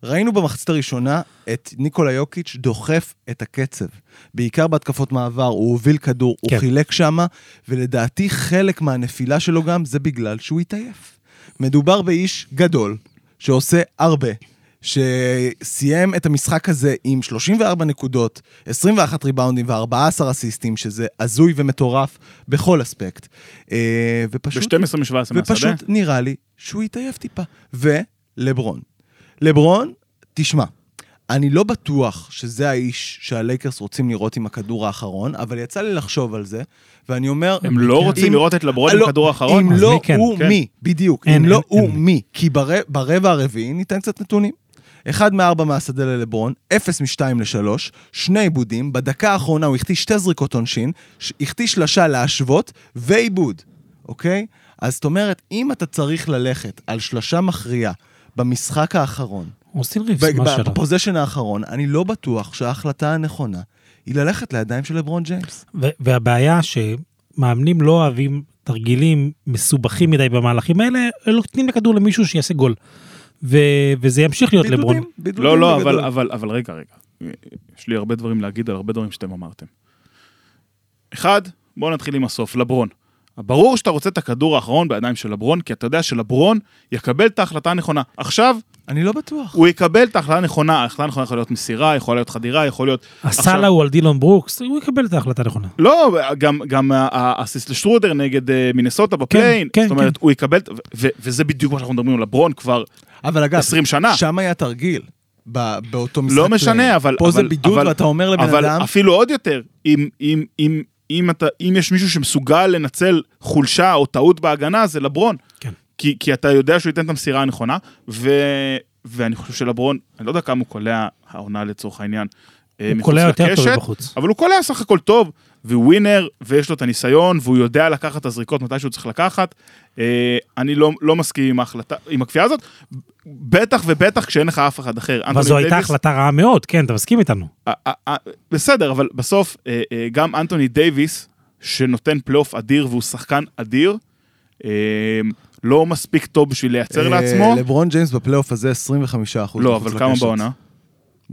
ראינו במחצית הראשונה את ניקולה יוקיץ' דוחף את הקצב. בעיקר בהתקפות מעבר, הוא הוביל כדור, הוא כן. חילק שמה, ולדעתי חלק מהנפילה שלו גם זה בגלל שהוא התעייף. מדובר באיש גדול, שעושה הרבה, שסיים את המשחק הזה עם 34 נקודות, 21 ריבאונדים ו-14 אסיסטים, שזה הזוי ומטורף בכל אספקט. אה, ופשוט... ב-12 מ-17 מהשדה. ופשוט נראה לי שהוא התעייף טיפה. ולברון. לברון, תשמע, אני לא בטוח שזה האיש שהלייקרס רוצים לראות עם הכדור האחרון, אבל יצא לי לחשוב על זה, ואני אומר... הם לא אם- רוצים לראות את לברון עם לא, כדור האחרון? אם לא מי כן? הוא כן. מי, בדיוק. אין, אם לא אין, הוא אין. מי. כי בר- ברבע הרביעי, ניתן קצת נתונים. אחד מארבע מהשדה ללברון, אפס משתיים לשלוש, שני עיבודים, בדקה האחרונה הוא החטיא שתי זריקות עונשין, החטיא שלשה להשוות, ועיבוד, אוקיי? אז זאת אומרת, אם אתה צריך ללכת על שלשה מכריעה במשחק האחרון, עושים ריבס, מה שלא. בפוזיישן האחרון, אני לא בטוח שההחלטה הנכונה היא ללכת לידיים של לברון ג'יימס. והבעיה שמאמנים לא אוהבים תרגילים מסובכים מדי במהלכים האלה, הם נותנים לכדור למישהו שיעשה גול. ו- וזה ימשיך להיות לברון. בידודים, בידודים לא, לא. אבל, אבל, אבל רגע, רגע. יש לי הרבה דברים להגיד על הרבה דברים שאתם אמרתם. אחד, בואו נתחיל עם הסוף, לברון. ברור שאתה רוצה את הכדור האחרון בידיים של לברון, כי אתה יודע שלברון יקבל את ההחלטה הנכונה. עכשיו, אני לא בטוח. הוא יקבל את ההחלטה הנכונה, ההחלטה הנכונה יכולה להיות מסירה, יכולה להיות חדירה, יכול להיות... הסאלה הוא על דילון ברוקס, הוא יקבל את ההחלטה הנכונה. לא, גם, גם האסיסט לשטרודר נגד אה, מינסוטה בפליין, כן, זאת אומרת, כן. הוא יקבל, ו- ו- וזה בדיוק מה שאנחנו מדברים על לברון כבר אבל אגב, 20 שנה. שם היה תרגיל, באותו משחק. לא משנה. אבל... פה זה אבל- בידוד אבל- ואתה אומר לבן אבל אדם, אפילו עוד יותר, אם, אם, אם, אם, אתה, אם יש מישהו שמסוגל לנצל חולשה או טעות בהגנה, זה לברון. כן. כי, כי אתה יודע שהוא ייתן את המסירה הנכונה, ו, ואני חושב שלברון, אני לא יודע כמה הוא קולע העונה לצורך העניין. אה, הוא קולע יותר טוב בחוץ. אבל הוא קולע סך הכל טוב, והוא ווינר, ויש לו את הניסיון, והוא יודע לקחת את הזריקות מתי שהוא צריך לקחת. אה, אני לא, לא מסכים עם ההחלטה, עם הקביעה הזאת, בטח ובטח כשאין לך אף אחד אחר. אבל זו הייתה החלטה רעה מאוד, כן, אתה מסכים איתנו. בסדר, אבל בסוף אה, אה, גם אנטוני דייוויס, שנותן פלייאוף אדיר והוא שחקן אדיר, אה, לא מספיק טוב בשביל לייצר אה, לעצמו. לברון ג'יימס בפלייאוף הזה 25 אחוז. לא, אבל כמה בעונה?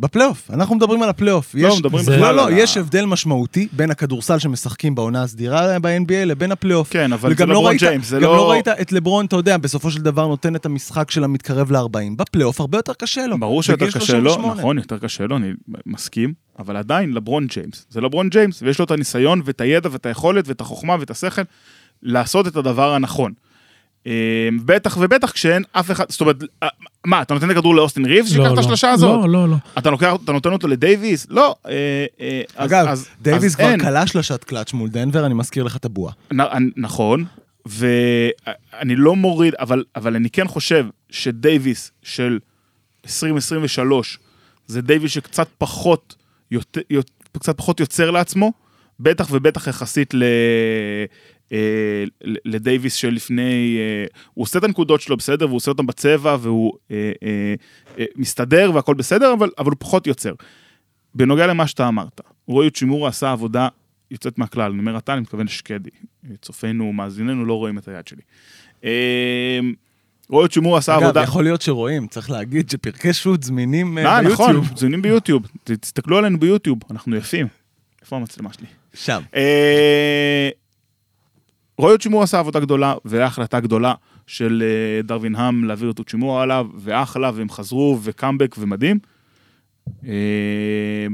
בפלייאוף, אנחנו מדברים על הפלייאוף. לא, יש- מדברים בכלל לא, על לא, ה- יש הבדל משמעותי בין הכדורסל שמשחקים בעונה הסדירה ב-NBA לבין הפלייאוף. כן, אבל זה לא לברון ראית- ג'יימס, זה גם לא- לא ראית את לברון, אתה יודע, בסופו של דבר נותן את המשחק של המתקרב ל-40. בפלייאוף הרבה יותר קשה לו. ברור שיותר קשה לו, 38. נכון, יותר קשה לו, אני מסכים, אבל עדיין לברון ג'יימס. זה לברון ג'יימס, ויש לו את הניסיון ואת הידע ואת היכולת ואת החוכמה ואת השכל לעשות את הדבר הנכון. אה, בטח ובטח כשאין אף אחד, זאת אומרת, מה, אתה נותן את הכדור לאוסטין ריבס שיקח לא, את לא. השלושה הזאת? לא, לא, לא. אתה לוקח, אתה נותן אותו לדייוויס? לא. אה, אה, אז- אגב, דייוויס כבר. כלה שלשת קלאץ' מול דנבר, אני מזכיר לך את הבועה. נ- נכון, ואני לא מוריד, אבל, אבל אני כן חושב שדייוויס של 2023 זה דייוויס שקצת פחות, יותר, קצת פחות יוצר לעצמו, בטח ובטח יחסית ל... אה, לדייוויס שלפני, אה, הוא עושה את הנקודות שלו בסדר, והוא עושה אותן בצבע, והוא אה, מסתדר והכל בסדר, אבל, אבל הוא פחות יוצר. בנוגע למה שאתה אמרת, רועי צ'ימורה עשה עבודה יוצאת מהכלל, אני אומר אתה, אני מתכוון לשקדי. צופינו, מאזיננו, לא רואים את היד שלי. רועי צ'ימורה עשה אגב, עבודה... יכול להיות שרואים, צריך להגיד שפרקי שוט זמינים אה, אה, נכון, ביוטיוב. זמינים ביוטיוב. תסתכלו עלינו ביוטיוב, אנחנו יפים. איפה המצלמה שלי? שם. אה, רועי צ'ימור עשה עבודה גדולה, והיה החלטה גדולה של אה, דרווין האם להעביר את צ'ימור עליו, ואחלה, והם חזרו, וקאמבק ומדהים. אה,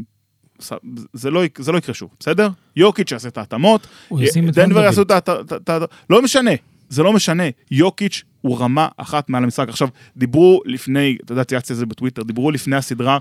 זה לא, זה לא יקרה שוב, בסדר? יוקיץ' יעשה את ההתאמות, את דנבר. יעשו את ה... את ה- את ה- לא משנה, זה לא משנה. יוקיץ' הוא רמה אחת מעל המשחק. עכשיו, דיברו לפני, אתה יודע, צייצתי את זה בטוויטר, דיברו לפני הסדרה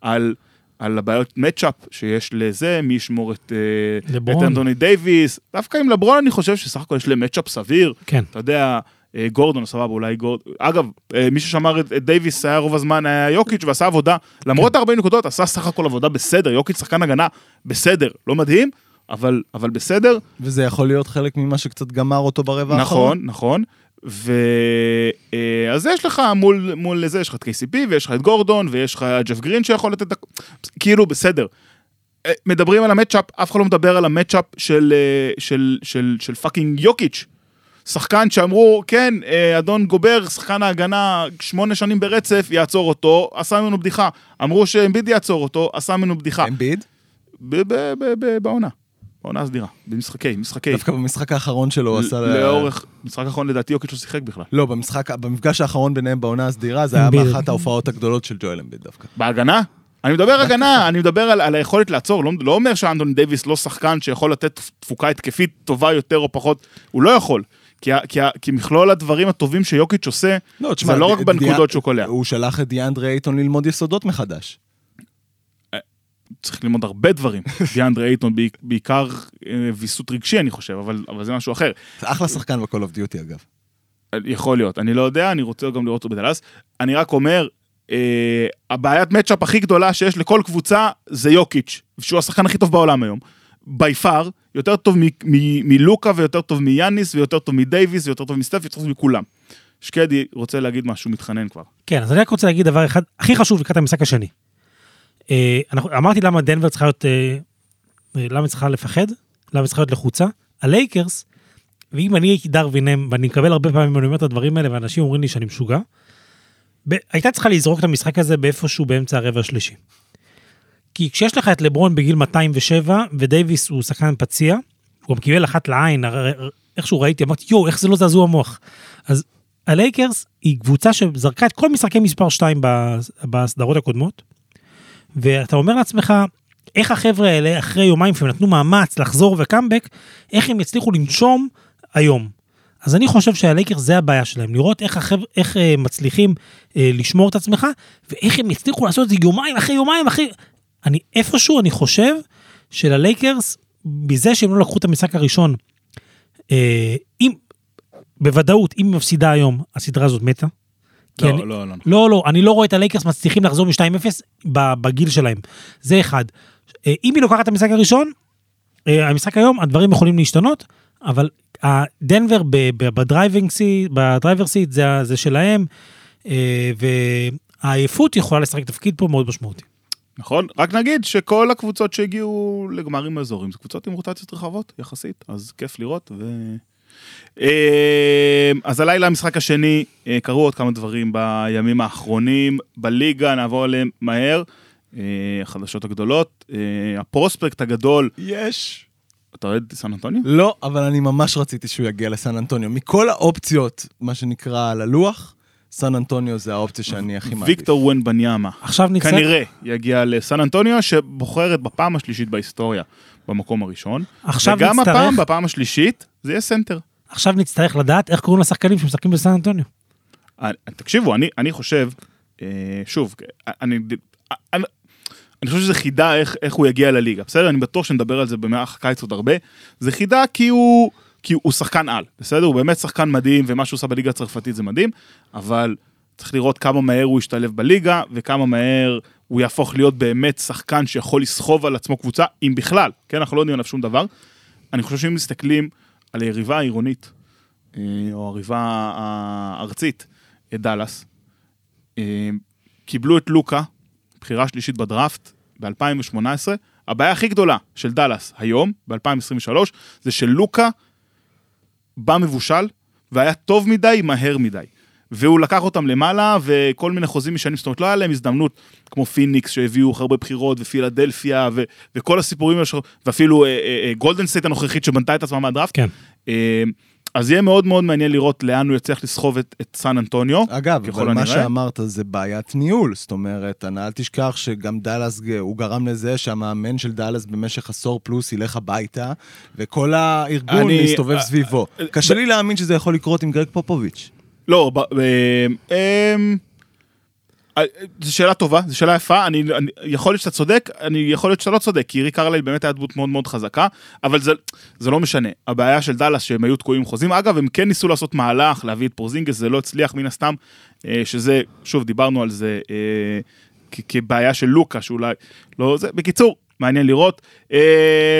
על... על הבעיות מצ'אפ שיש לזה, מי ישמור את, אה, את. אנטוני דייוויס. דווקא עם לברון אני חושב שסך הכל יש להם מצ'אפ סביר. כן. אתה יודע, אה, גורדון, סבבה, אולי גורדון. אגב, אה, מי ששמר את, את דייוויס היה רוב הזמן היה יוקיץ' ועשה עבודה, למרות ה-40 נקודות, עשה סך הכל עבודה בסדר. יוקיץ' שחקן הגנה בסדר, לא מדהים, אבל, אבל בסדר. וזה יכול להיות חלק ממה שקצת גמר אותו ברבע האחרון. נכון, נכון. ו... אה, יש לך מול, מול זה, יש לך את KCP ויש לך את גורדון ויש לך את ג'ף גרין שיכול לתת... את כאילו, בסדר. אה, מדברים על ה matchup, אף אחד לא מדבר על ה matchup של, אה, של, של, של fucking יוקיץ'. שחקן שאמרו, כן, אדון גובר, שחקן ההגנה, שמונה שנים ברצף, יעצור אותו, עשה ממנו בדיחה. אמרו שאמביד יעצור אותו, עשה ממנו בדיחה. אמביד? בעונה. בעונה הסדירה. במשחקי, משחקי. דווקא במשחק האחרון שלו הוא עשה... לאורך, משחק האחרון לדעתי יוקיץ' לא שיחק בכלל. לא, במשחק, במפגש האחרון ביניהם בעונה הסדירה, זה היה. באחת ההופעות הגדולות של ג'ואל אמביד דווקא. בהגנה? אני מדבר הגנה, אני מדבר על, על היכולת לעצור, לא, לא אומר שאנטוני דייוויס לא שחקן שיכול לתת תפוקה התקפית טובה יותר או פחות, הוא לא יכול. כי, כי, כי מכלול הדברים הטובים שיוקיץ' עושה, לא, תשמע, זה לא רק בנקודות שהוא קולע. הוא שלח את דיאנדרי אייטון ללמוד יסודות מחדש. צריך ללמוד הרבה דברים. (laughs) דיאנדרי אייטון בעיק- בעיקר אה, ויסות רגשי אני חושב, אבל, אבל זה משהו אחר. זה אחלה שחקן ב-call of duty אגב. יכול להיות, אני לא יודע, אני רוצה גם לראות אותו בדלס. אני רק אומר, אה, הבעיית מצ'אפ הכי גדולה שיש לכל קבוצה זה יוקיץ', שהוא השחקן הכי טוב בעולם היום. בי פאר, יותר טוב מ- מ- מלוקה ויותר טוב מיאניס ויותר טוב מדייוויס ויותר טוב מסטף ויותר טוב מכולם. שקדי רוצה להגיד משהו, מתחנן כבר. כן, אז אני רק רוצה להגיד דבר אחד, הכי חשוב לקראת המשחק השני. אה, אמרתי למה דנבר צריכה להיות, אה, אה, למה צריכה לפחד, למה צריכה להיות לחוצה. הלייקרס, ואם אני הייתי דרווינם, ואני מקבל הרבה פעמים, אני אומר את הדברים האלה, ואנשים אומרים לי שאני משוגע, ב- הייתה צריכה לזרוק את המשחק הזה באיפשהו באמצע הרבע השלישי. כי כשיש לך את לברון בגיל 207, ודייוויס הוא שחקן פציע, הוא גם קיבל אחת לעין, איכשהו ראיתי, אמרתי, יואו, איך זה לא זעזוע מוח. אז הלייקרס היא קבוצה שזרקה את כל משחקי מספר 2 בסדרות הקודמות, ואתה אומר לעצמך, איך החבר'ה האלה, אחרי יומיים שהם נתנו מאמץ לחזור וקאמבק, איך הם יצליחו לנשום היום. אז אני חושב שהלייקרס זה הבעיה שלהם, לראות איך, החבר, איך אה, מצליחים אה, לשמור את עצמך, ואיך הם יצליחו לעשות את זה יומיים אחרי יומיים אחרי... אני איפשהו, אני חושב שללייקרס, מזה שהם לא לקחו את המשחק הראשון, אה, אם, בוודאות, אם היא מפסידה היום, הסדרה הזאת מתה. כי אני- לא, לא, לא. לא, לא, אני לא רואה את הלייקרס מצליחים לחזור מ-2-0 ב- בגיל שלהם. זה אחד. אה, אם היא לוקחת את המשחק הראשון, אה, המשחק היום, הדברים יכולים להשתנות, אבל ב- ב driving seat, ב driver seat זה, זה שלהם, אה, והעייפות יכולה לשחק תפקיד פה מאוד משמעותי. נכון? רק נגיד שכל הקבוצות שהגיעו לגמרים אזורים זה קבוצות עם רוטציות רחבות יחסית, אז כיף לראות. ו... אה, אז הלילה המשחק השני, אה, קרו עוד כמה דברים בימים האחרונים בליגה, נעבור עליהם מהר. אה, החדשות הגדולות, אה, ה prospect הגדול, יש. אתה אוהד סן אנטוניו? לא, אבל אני ממש רציתי שהוא יגיע לסן אנטוניו. מכל האופציות, מה שנקרא, על הלוח, סן אנטוניו זה האופציה שאני הכי מעדיף. ויקטור וומבניאמה. עכשיו נצטרך... כנראה יגיע לסן אנטוניו, שבוחרת בפעם השלישית בהיסטוריה במקום הראשון. עכשיו וגם נצטרך- הפעם, בפעם השלישית, זה יהיה סנטר. עכשיו נצטרך לדעת איך קוראים לשחקנים שמשחקים בסן אנטוניו. תקשיבו, אני, אני חושב, אה, שוב, אני, אני, אני חושב שזה חידה איך, איך הוא יגיע לליגה, בסדר? אני בטוח שנדבר על זה במהלך הקיץ עוד הרבה. זה חידה כי הוא, כי הוא שחקן על, בסדר? הוא באמת שחקן מדהים, ומה שהוא עושה בליגה הצרפתית זה מדהים, אבל צריך לראות כמה מהר הוא ישתלב בליגה, וכמה מהר הוא יהפוך להיות באמת שחקן שיכול לסחוב על עצמו קבוצה, אם בכלל, כן? אנחנו לא יודעים עליו שום דבר. אני חושב שאם מסתכלים על היריבה העירונית, אה, או היריבה הארצית, את דאלאס, אה, קיבלו את לוקה, בחירה שלישית בדראפט, ב-2018. הבעיה הכי גדולה של דאלאס היום, ב-2023, זה שלוקה בא מבושל, והיה טוב מדי, מהר מדי. והוא לקח אותם למעלה, וכל מיני חוזים משנים, זאת אומרת, לא היה להם הזדמנות, כמו פיניקס שהביאו הרבה בחירות, ופילדלפיה, ו- וכל הסיפורים, ואפילו אה, אה, אה, גולדן סטייט הנוכחית שבנתה את עצמה מהדראפט. כן. אה, אז יהיה מאוד מאוד מעניין לראות לאן הוא יצליח לסחוב את, את סן אנטוניו. אגב, אבל מה. שאמרת זה בעיית ניהול. זאת אומרת, אנא אל תשכח שגם דאלאס, הוא גרם לזה שהמאמן של דאלאס במשך עשור פלוס ילך הביתה, וכל הארגון אני- מסתובב אה, סביבו. אה, קשה לי להאמין שזה יכול לקרות עם גרג פופוביץ'. לא, ב, אמ, אה, זו שאלה טובה, זו שאלה יפה, אני, אני, יכול להיות שאתה צודק, אני יכול להיות שאתה לא צודק, כי ריק קרלייל באמת היה דמות מאוד מאוד חזקה, אבל זה, זה לא משנה. הבעיה של דאלאס שהם היו תקועים חוזים, אגב, הם כן ניסו לעשות מהלך, להביא את פורזינגס, זה לא הצליח מן הסתם, אה, שזה, שוב, דיברנו על זה אה, כבעיה של לוקה, שאולי, לא זה, בקיצור, מעניין לראות.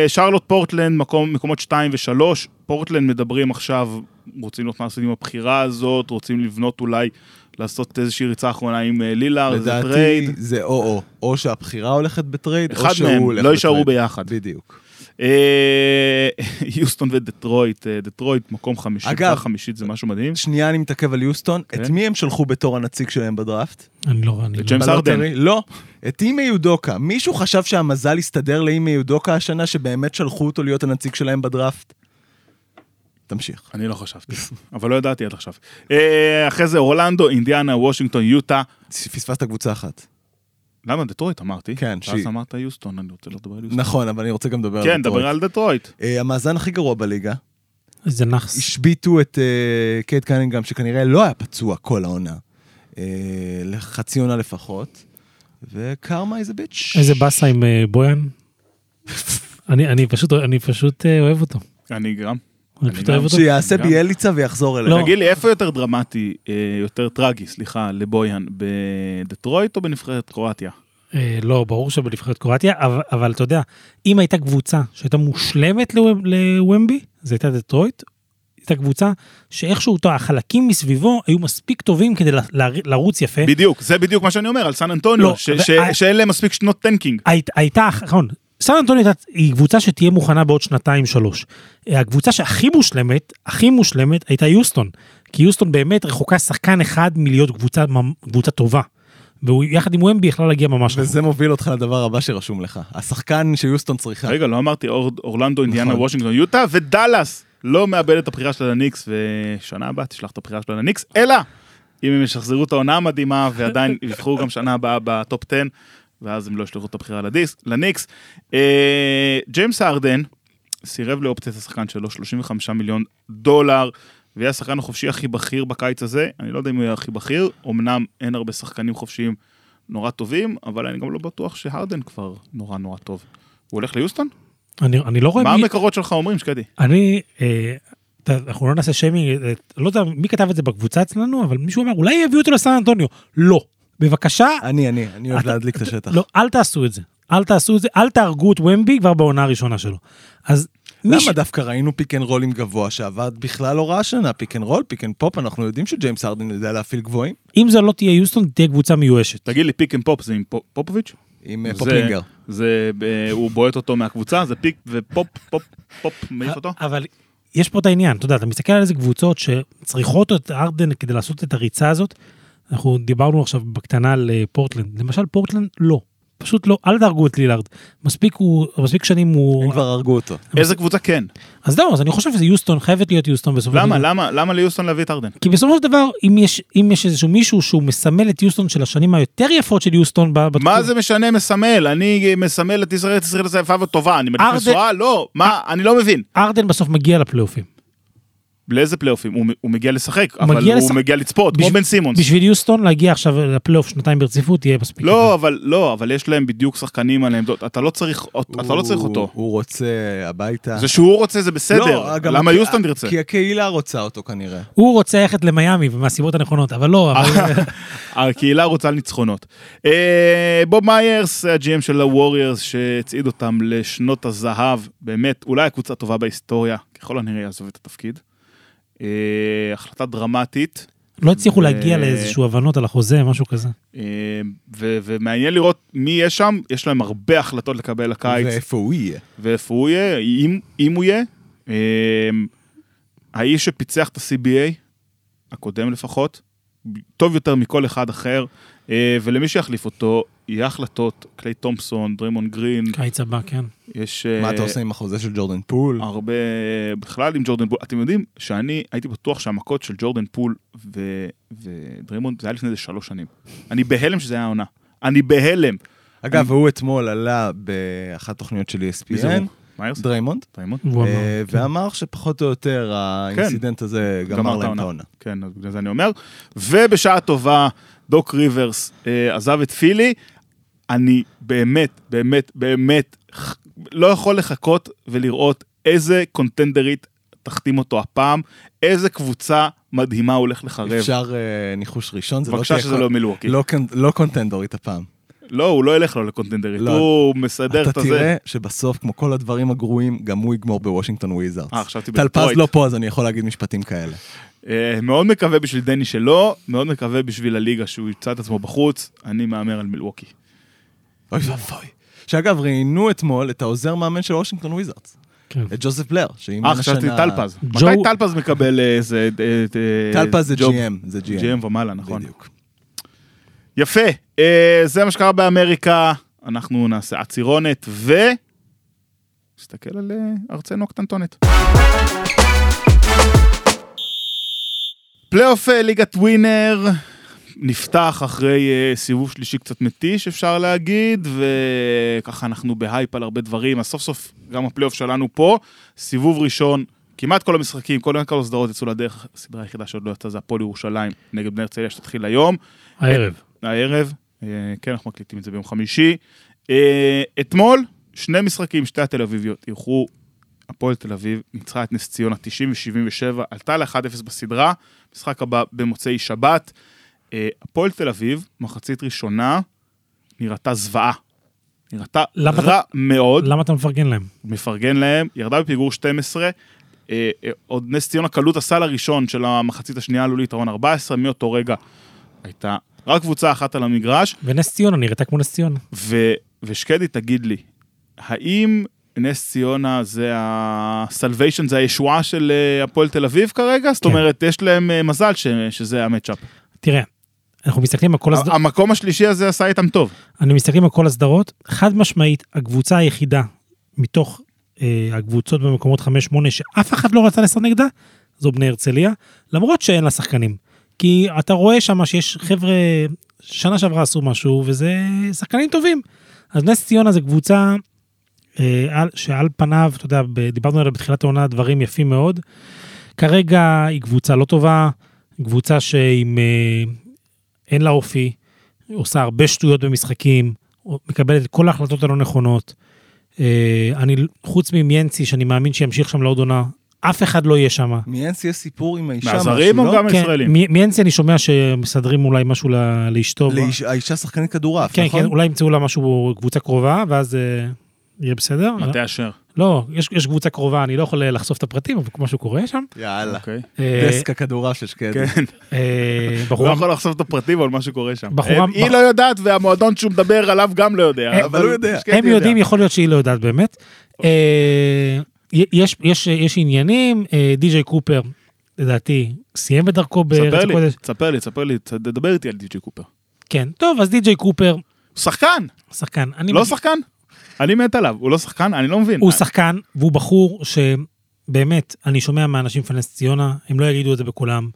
שרלוט פורטלנד, מקום, מקומות 2 ו-3, פורטלנד מדברים עכשיו, רוצים לראות מה לעשות עם הבחירה הזאת, רוצים לבנות אולי, לעשות איזושהי ריצה אחרונה עם אה, לילארד, זה לדעתי טרייד. זה או-או. או שהבחירה הולכת בטרייד, אחד או שהוא מהם, הולך לא יישארו בטרייד. ביחד. בדיוק. אה, (laughs) יוסטון ודטרויט, אה, דטרויט מקום חמישי, אגב- חמישית זה משהו מדהים. שנייה אני מתעכב על יוסטון. כן. את מי הם שלחו בתור הנציג שלהם בדראפט? אני לא... אני את לא... ג'יימס ארדן. לא. את אימי יודוקה. מישהו חשב שהמזל יסתדר לאימי יודוקה השנה, שבאמת שלחו אותו להיות הנציג שלהם בדראפט? תמשיך. אני לא חשבתי, (laughs) אבל לא ידעתי עד עכשיו. אה, אחרי זה אורלנדו, אינדיאנה, וושינגטון, יוטה. פספסת קבוצה אחת. למה דטרויט אמרתי? כן, ואז שהיא- אמרת יוסטון, אני רוצה לדבר על יוסטון. נכון, אבל אני רוצה גם לדבר על כן, דטרויט. דבר על דטרויט. אה, המאזן הכי גרוע בליגה, איזה נאחס. השביתו את אה, קייד קנינגהם, שכנראה לא היה פצוע כל העונה, לחצי עונה לפחות, ו karma is a bitch. איזה באסה עם בויאן. (laughs) אני אני פשוט אני פשוט אוהב אותו. אני גם. אני פשוט. אוהב אותו. שיעשה. בייליצה ויחזור אלינו. לא. תגיד לי, איפה יותר דרמטי, אה, יותר טרגי, סליחה, לבויאן, בדטרויט או בנבחרת קרואטיה? אה, לא, ברור שבנבחרת קרואטיה, אבל, אבל אתה יודע, אם הייתה קבוצה שהייתה מושלמת לוו- לוומבי, זו הייתה דטרויט, הייתה קבוצה שאיכשהו אותו, החלקים מסביבו היו מספיק טובים כדי ל- ל- לרוץ יפה. בדיוק, זה בדיוק מה שאני אומר על סן אנטוניו, לא, ש- ו- ש- I- שאין להם מספיק שנות tanking. היית, הייתה, נכון, סן אנטוניו הייתה- היא קבוצה שתהיה מוכנה בעוד שנתיים שלוש. הקבוצה שהכי מושלמת, הכי מושלמת, הייתה יוסטון. כי יוסטון באמת רחוקה שחקן אחד מלהיות קבוצה, קבוצה טובה. והוא יחד עם וומבי יכלה להגיע ממש רחוק. וזה מוביל אותך לדבר הבא שרשום לך. השחקן שיוסטון צריכה. רגע, לא אמרתי אור- אורלנדו, אינדיאנה, נכון. וושינגטון, יוטה ודאלאס. לא מאבד את הבחירה שלה לניקס, ושנה הבאה תשלח את הבחירה שלה לניקס, אלא אם הם ישחזרו את העונה המדהימה ועדיין יבחרו גם שנה הבאה ב top 10, ואז הם לא ישלחו את הבחירה לדיסק, לניקס. אה, ג'יימס ארדן סירב לאופציית השחקן שלו, 35 מיליון דולר, ויהיה השחקן החופשי הכי בכיר בקיץ הזה. אני לא יודע אם הוא יהיה הכי בכיר, אמנם אין הרבה שחקנים חופשיים נורא טובים, אבל אני גם לא בטוח שהרדן כבר נורא נורא טוב. הוא הולך ליוסטון? אני, אני לא רואה מה מי... המקורות שלך אומרים, שקדי? אני, אה, אנחנו לא נעשה שיימינג, אה, לא יודע מי כתב את זה בקבוצה אצלנו, אבל מישהו אמר, אולי יביאו אותו לסן אנטוניו. לא. בבקשה, אני, אני, אני אוהב להדליק את השטח. לא, אל תעשו את זה. אל תעשו את זה, אל תהרגו את וומבי כבר בעונה הראשונה שלו. אז מי ש... למה דווקא ראינו pick and roll ים גבוה שעבד בכלל לא רע השנה? pick and roll, pick and pop, אנחנו יודעים שג'יימס ארדן יודע להפעיל גבוהים. אם זה לא תהיה יוסטון, תהיה קבוצה מיואשת. תגיד לי, pick and pop זה עם פופ- פופוביץ'? עם אה, זה- פופלינגר. זה, אה, הוא בועט אותו מהקבוצה, זה pick ופופ, פופ, פופ, מעיף אותו? אבל יש פה את העניין, אתה יודע, אתה מסתכל על איזה קבוצות שצריכות את ארדן כדי לעשות את הריצה הזאת. אנחנו דיברנו עכשיו בקטנה על אה, פורטלנד. למשל פורטלנד, לא. פשוט לא, אל תהרגו את לילארד. מספיק הוא, מספיק שנים הם הוא... כבר הרגו אותו. איזה קבוצה כן? אז זהו, אז אני חושב שזה יוסטון, חייבת להיות יוסטון בסופו של למה? דבר. למה? למה ליוסטון להביא את ארדן? כי בסופו של דבר, אם יש, אם יש איזשהו מישהו שהוא מסמל את יוסטון של השנים היותר יפות של יוסטון, ב- מה בתקופה- זה משנה מסמל? אני מסמל את ישראל, את ישראל זה יפה וטובה, אני ארדן- משואה? לא, מה? אני לא מבין. ארדן בסוף מגיע לפלייאופים. לאיזה פלייאופים? הוא- הוא מגיע לשחק, הוא אבל מגיע הוא לשחק- מגיע לצפות, כמו בשביל- בן סימונס. בשביל יוסטון להגיע עכשיו לפלייאוף שנתיים ברציפות יהיה מספיק. לא, אבל לא, אבל יש להם בדיוק שחקנים על העמדות, אתה לא צריך אתה לא צריך הוא- אותו. הוא רוצה הביתה. זה שהוא רוצה זה בסדר, לא, גם למה הק- יוסטון תרצה? כי הקהילה רוצה אותו כנראה. הוא רוצה ללכת למיאמי ומהסיבות הנכונות, אבל לא, אבל... (laughs) הקהילה רוצה ניצחונות. אה, בוב מיירס, הג'י.אם של הווריירס, שהצעיד אותם לשנות הזהב, באמת, אולי הקבוצה הטובה בהיסטוריה, ככל הנראה יעזוב את התפקיד. אה, החלטה דרמטית, לא הצליחו ו- להגיע לאיזשהו הבנות על החוזה, משהו כזה. אה, ו- ומעניין לראות מי יהיה שם, יש להם הרבה החלטות לקבל לקיץ, ואיפה הוא יהיה. ואיפה הוא יהיה, אם, אם הוא יהיה. אה, האיש שפיצח את ה-CBA, הקודם לפחות, טוב יותר מכל אחד אחר, ולמי שיחליף אותו, יהיה החלטות, קליי תומפסון, דרימון גרין, קיץ הבא, כן. יש... אה, מה אתה עושה עם החוזה של ג'ורדן פול? הרבה, בכלל עם ג'ורדן פול. אתם יודעים שאני הייתי בטוח שהמכות של ג'ורדן פול ו... ודריימונד, זה היה לפני איזה שלוש שנים. אני בהלם שזה היה העונה. אני בהלם. אגב, הוא אתמול עלה באחת התוכניות של ESPN? דריימונד. אה, כן. ואמר שפחות או יותר ה incident הזה גמר להם את העונה. כן, אז בגלל זה אני אומר. ובשעה טובה, דוק ריברס אה, עזב את פילי. אני באמת, באמת, באמת לא יכול לחכות ולראות איזה קונטנדרית תחתים אותו הפעם, איזה קבוצה מדהימה הולך לחרב. אפשר אה, ניחוש ראשון, זה לא בבקשה תהיה שזה לא מילווקי. לא לא קונטנדורית הפעם. לא, הוא לא ילך לו לקונטנדרית, לא. הוא מסדר את אתה הזה. תראה שבסוף, כמו כל הדברים הגרועים, גם הוא יגמור בוושינגטון וויזארדס. אה, חשבתי טל פז בדטרויט. לא פה, אז אני יכול להגיד משפטים כאלה. אה, מאוד מקווה בשביל דני שלא, מאוד מקווה בשביל הליגה שהוא ימצא את עצמו בחוץ, אני מהמר על מילווקי. אוי ואבוי. שאגב, ראיינו אתמול את העוזר מאמן של וושינגטון וויזארדס, כן. את ג'וזף בלייר, שאימן אה, השנה... חשבתי טל פז. ג'ו- מתי טל פז מקבל אה, איזה... אה, אה, טל פז זה? GM, זה GM. GM ומעלה, נכון. בדיוק. יפה, אה, זה מה שקרה באמריקה, אנחנו נעשה עצירונת ו... נסתכל על אה, ארצנו הקטנטונת. פלייאוף אה, ליגת ווינר נפתח אחרי אה, סיבוב שלישי קצת מתיש אפשר להגיד, וככה אנחנו בהייפ על הרבה דברים, אז סוף סוף גם הפלייאוף שלנו פה, סיבוב ראשון, כמעט כל המשחקים, כל כל הסדרות יצאו לדרך, הסדרה היחידה שעוד לא יצאה זה הפועל ירושלים נגד בני הרצליה שתתחיל היום. הערב. הערב, אה, כן, אנחנו מקליטים את זה ביום חמישי. אה, אתמול, שני משחקים, שתי התל אביביות, אירחו, הפועל תל אביב ניצחה את נס ציונה 90 ו-77, עלתה ל-1-0 בסדרה, משחק הבא במוצאי שבת. אה, הפועל תל אביב, מחצית ראשונה, נראתה זוועה. נראתה למה רע מאוד, למה אתה מפרגן להם? מפרגן להם, ירדה בפיגור 12. אה, אה, עוד נס ציונה קלות הסל הראשון של המחצית השנייה עלו ליתרון 14, מאותו רגע הייתה רק קבוצה אחת על המגרש. ונס ציונה נראתה כמו נס ציונה. ו, ושקדי, תגיד לי, האם נס ציונה זה ה-salvation, זה הישועה של אה, הפועל תל אביב כרגע? זאת כן. אומרת, יש להם אה, מזל ש, שזה המצ'אפ. תראה, אנחנו מסתכלים על כל הסדרות, המקום השלישי הזה עשה איתם טוב. אני מסתכלים על כל הסדרות, חד משמעית, הקבוצה היחידה מתוך אה, הקבוצות במקומות 5-8 שאף אחד לא רצה לשחק נגדה, זו בני הרצליה, למרות שאין לה שחקנים. כי אתה רואה שם שיש חבר'ה, שנה שעברה עשו משהו, וזה שחקנים טובים. אז נס ציונה זה קבוצה אה, על, שעל פניו, אתה יודע, דיברנו עליה בתחילת העונה, דברים יפים מאוד. כרגע היא קבוצה לא טובה, קבוצה שעם... אה, אין לה אופי, עושה הרבה שטויות במשחקים, מקבלת את כל ההחלטות הלא נכונות. אה, אני, חוץ ממיאנסי, שאני מאמין שימשיך שם לעוד עונה, אף אחד לא יהיה שם. מאנס יש סיפור עם האישה, מהזרים או לא? גם כן, ישראלים? מ- מיאנסי אני שומע שמסדרים אולי משהו ל- לאשתו. לאיש- האישה שחקנית כדורעף, כן, נכון? כן, אולי ימצאו לה משהו, קבוצה קרובה, ואז אה, יהיה בסדר. מטה אשר. לא, יש, יש קבוצה קרובה, אני לא יכול לחשוף את הפרטים, אבל משהו קורה שם. יאללה. אוקיי. אה, דסק הכדורעף של שקדי. כן. אה, הוא לא בחורה, יכול לחשוף את הפרטים על מה שקורה שם. בחורה- הם- היא לא יודעת והמועדון שהוא מדבר עליו גם לא יודע. אבל הוא יודע. הם יודעים, יכול להיות שהיא לא יודעת באמת. אה, יש, יש, יש עניינים, אה, די.ג'יי קופר, לדעתי, סיים את דרכו בארץ הקודש. ספר לי, ספר לי, תדבר איתי על די.ג'י קופר. כן, טוב, אז די.ג'יי קופר, שחקן, שחקן. לא מבין- שחקן? אני מת עליו, הוא לא שחקן? אני לא מבין. הוא שחקן, והוא בחור שבאמת, אני שומע מאנשים פנס ציונה, הם לא יגידו את זה בכולם.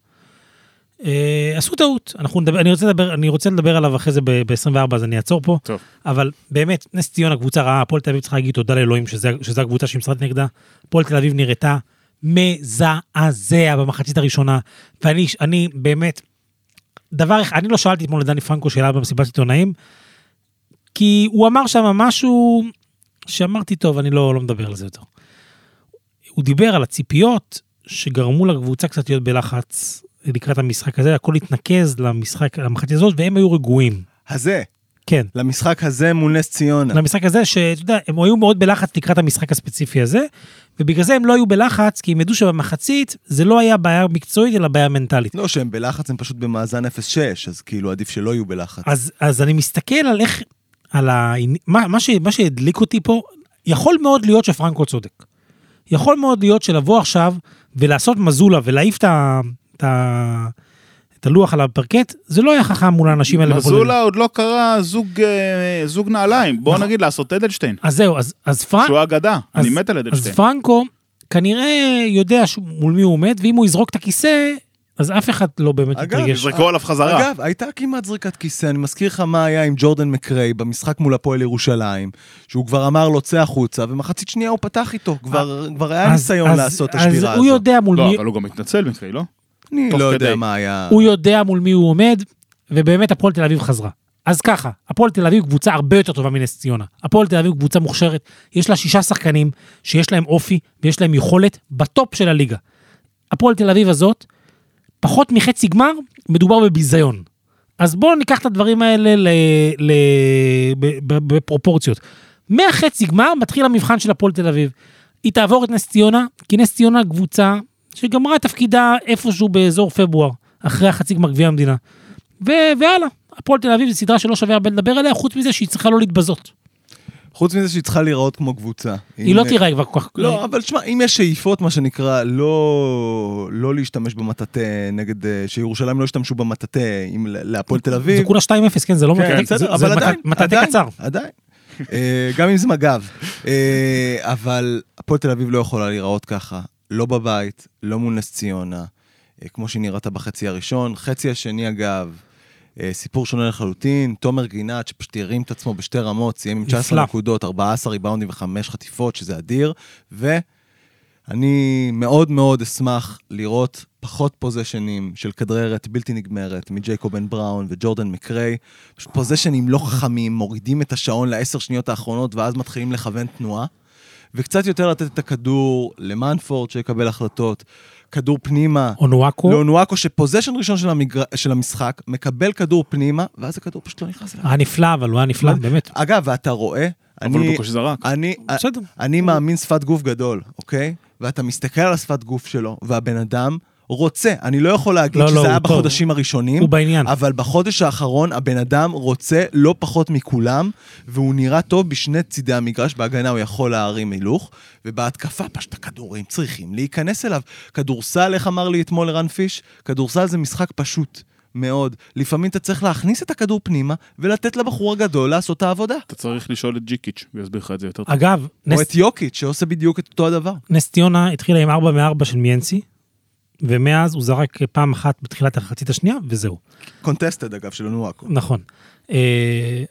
אה, עשו טעות, אנחנו נדבר, אני רוצה לדבר, אני רוצה לדבר עליו אחרי זה ב-24, אז אני אעצור פה. טוב. אבל באמת, נס ציונה קבוצה רעה, הפועל תל אביב צריכה להגיד תודה לאלוהים שזה, שזה הקבוצה משחקת נגדה. הפועל תל אביב נראתה מזעזע במחצית הראשונה, ואני אני באמת, דבר אחד, אני לא שאלתי אתמול את דני פרנקו שאלה במסיבת עיתונאים, כי הוא אמר שם משהו שאמרתי, טוב, אני לא, לא מדבר על זה יותר. הוא דיבר על הציפיות שגרמו לקבוצה קצת להיות בלחץ לקראת המשחק הזה, הכל התנקז למשחק, למחצית הזאת, והם היו רגועים. הזה, כן. למשחק הזה מול נס ציונה. למשחק הזה, שאתה יודע, הם היו מאוד בלחץ לקראת המשחק הספציפי הזה, ובגלל זה הם לא היו בלחץ, כי הם ידעו שבמחצית זה לא היה בעיה מקצועית, אלא בעיה מנטלית. לא, שהם בלחץ הם פשוט במאזן 0-6, אז כאילו עדיף שלא יהיו בלחץ. אז, אז אני מסתכל על איך, על ה... מה, מה, ש, מה שהדליק אותי פה, יכול מאוד להיות שפרנקו צודק. יכול מאוד להיות שלבוא עכשיו ולעשות מזולה ולהעיף את ה... את ה... את הלוח על הפרקט, זה לא היה חכם מול האנשים האלה. מזולה עוד לא קרה זוג, אה, זוג נעליים, בוא נכון. נגיד לעשות אדלשטיין, אז זהו, אז, אז פרנק... שהוא אגדה, אני אז- מת על אז אדלשטיין. פרנקו כנראה יודע מול מי הוא עומד, ואם הוא יזרוק את הכיסא, אז אף אחד לא באמת אגב, יתרגש. יזרקו עליו חזרה. אגב, הייתה כמעט זריקת כיסא, אני מזכיר לך מה היה עם ג'ורדן מקריי במשחק מול הפועל ירושלים, שהוא כבר אמר לו צא החוצה, ומחצית שנייה הוא פתח איתו, כבר כבר היה אז- ניסיון אז- לעשות את אז השבירה הוא הזאת. יודע מול לא, מי... אבל הוא גם התנצל מקרי, לא? אני לא יודע. מה היה... הוא יודע מול מי הוא עומד, ובאמת הפועל תל אביב חזרה. אז ככה, הפועל תל אביב קבוצה הרבה יותר טובה מנס ציונה. הפועל תל אביב קבוצה מוכשרת, יש לה שישה שחקנים שיש להם אופי ויש להם יכולת בטופ של הליגה. הפועל תל אביב הזאת, פחות מחצי גמר, מדובר בביזיון. אז בואו ניקח את הדברים האלה ל... ל... בפרופורציות. מהחצי גמר מתחיל המבחן של הפועל תל אביב. היא תעבור את נס ציונה, כי נס ציונה קבוצה שגמרה את תפקידה איפשהו באזור פברואר, אחרי החצי גמר גביע המדינה. ו... והלאה, הפועל תל אביב זו סדרה שלא שווה הרבה לדבר עליה, חוץ מזה שהיא צריכה לא להתבזות. חוץ מזה שהיא צריכה להיראות כמו קבוצה. היא אם- לא תיראה כבר כל כך... לא, אבל שמע, אם יש שאיפות, מה שנקרא, לא, לא להשתמש במטאטה נגד, אה, שירושלים לא ישתמשו במטאטה להפועל תל אביב. זה כולה 2-0, כן, זה לא... כן, מטאטא- בסדר, זה- אבל זה עדיין, מטאטא עדיין, קצר. עדיין. אה, גם אם זה מג"ב. אה, אבל הפועל תל אביב לא יכולה להיראות ככה, לא בבית, לא מול נס ציונה, כמו שהיא נראתה בחצי הראשון. חצי השני, אגב, סיפור שונה לחלוטין, תומר גינת, שפשוט הרים את עצמו בשתי רמות, סיים עם 19 נפלא. נקודות, 14 ריבאונדים וחמש חטיפות, שזה אדיר, ואני מאוד מאוד אשמח לראות פחות פוזיישנים של כדררת בלתי נגמרת מג'ייקובן בראון וג'ורדן מקריי. פשוט פוזיישנים לא חכמים, מורידים את השעון לעשר שניות האחרונות ואז מתחילים לכוון תנועה. וקצת יותר לתת את הכדור למנפורד שיקבל החלטות, כדור פנימה. אונואקו, לאונואקו שפוזיישן ראשון של, המגר... של המשחק, מקבל כדור פנימה, ואז הכדור פשוט לא נכנס אליו. היה נפלא, אבל הוא היה נפלא, באמת. אגב, ואתה רואה, אבל הוא אני, בקושי זרק. אני, בסדר. אני מאמין שפת גוף גדול, אוקיי? ואתה מסתכל על השפת גוף שלו, והבן אדם רוצה, אני לא יכול להגיד לא, לא, שזה הוא היה טוב. בחודשים הראשונים, הוא בעניין. אבל בחודש האחרון הבן אדם רוצה לא פחות מכולם, והוא נראה טוב בשני צידי המגרש, בהגנה הוא יכול להרים הילוך, ובהתקפה פשוט הכדורים צריכים להיכנס אליו. כדורסל, איך אמר לי אתמול ערן פיש? כדורסל זה משחק פשוט. מאוד. לפעמים אתה צריך להכניס את הכדור פנימה ולתת לבחור הגדול לעשות את העבודה. אתה צריך לשאול את ג'יקיץ', הוא יסביר לך את זה יותר טוב. אגב, או נס, את יוקיץ' שעושה בדיוק את אותו הדבר. נס ציונה התחילה עם 4 מ-4 של מיאנסי, ומאז הוא זרק פעם אחת בתחילת החצית השנייה, וזהו. contested אגב של נואקו. נכון. אה,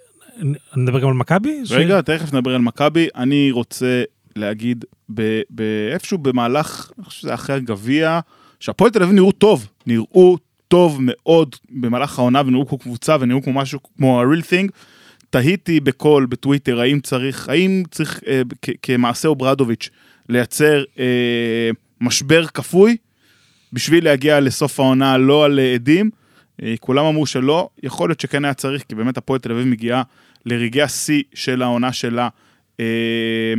נדבר גם על מכבי? ש- רגע, תכף נדבר על מכבי. אני רוצה להגיד, ב- ב- איפשהו במהלך, אני חושב שזה אחרי הגביע, שהפועל תל אביב נראו טוב. נראו טוב מאוד במהלך העונה, ונראו כמו קבוצה, ונראו כמו משהו, כמו ה-real thing. תהיתי בקול, בטוויטר, האם צריך, האם צריך אה, כ- כמעשה אוברדוביץ' לייצר אה, משבר כפוי בשביל להגיע לסוף העונה לא על עדים. אה, כולם אמרו שלא, יכול להיות שכן היה צריך, כי באמת הפועל תל אביב מגיעה לרגעי השיא של העונה שלה, אה,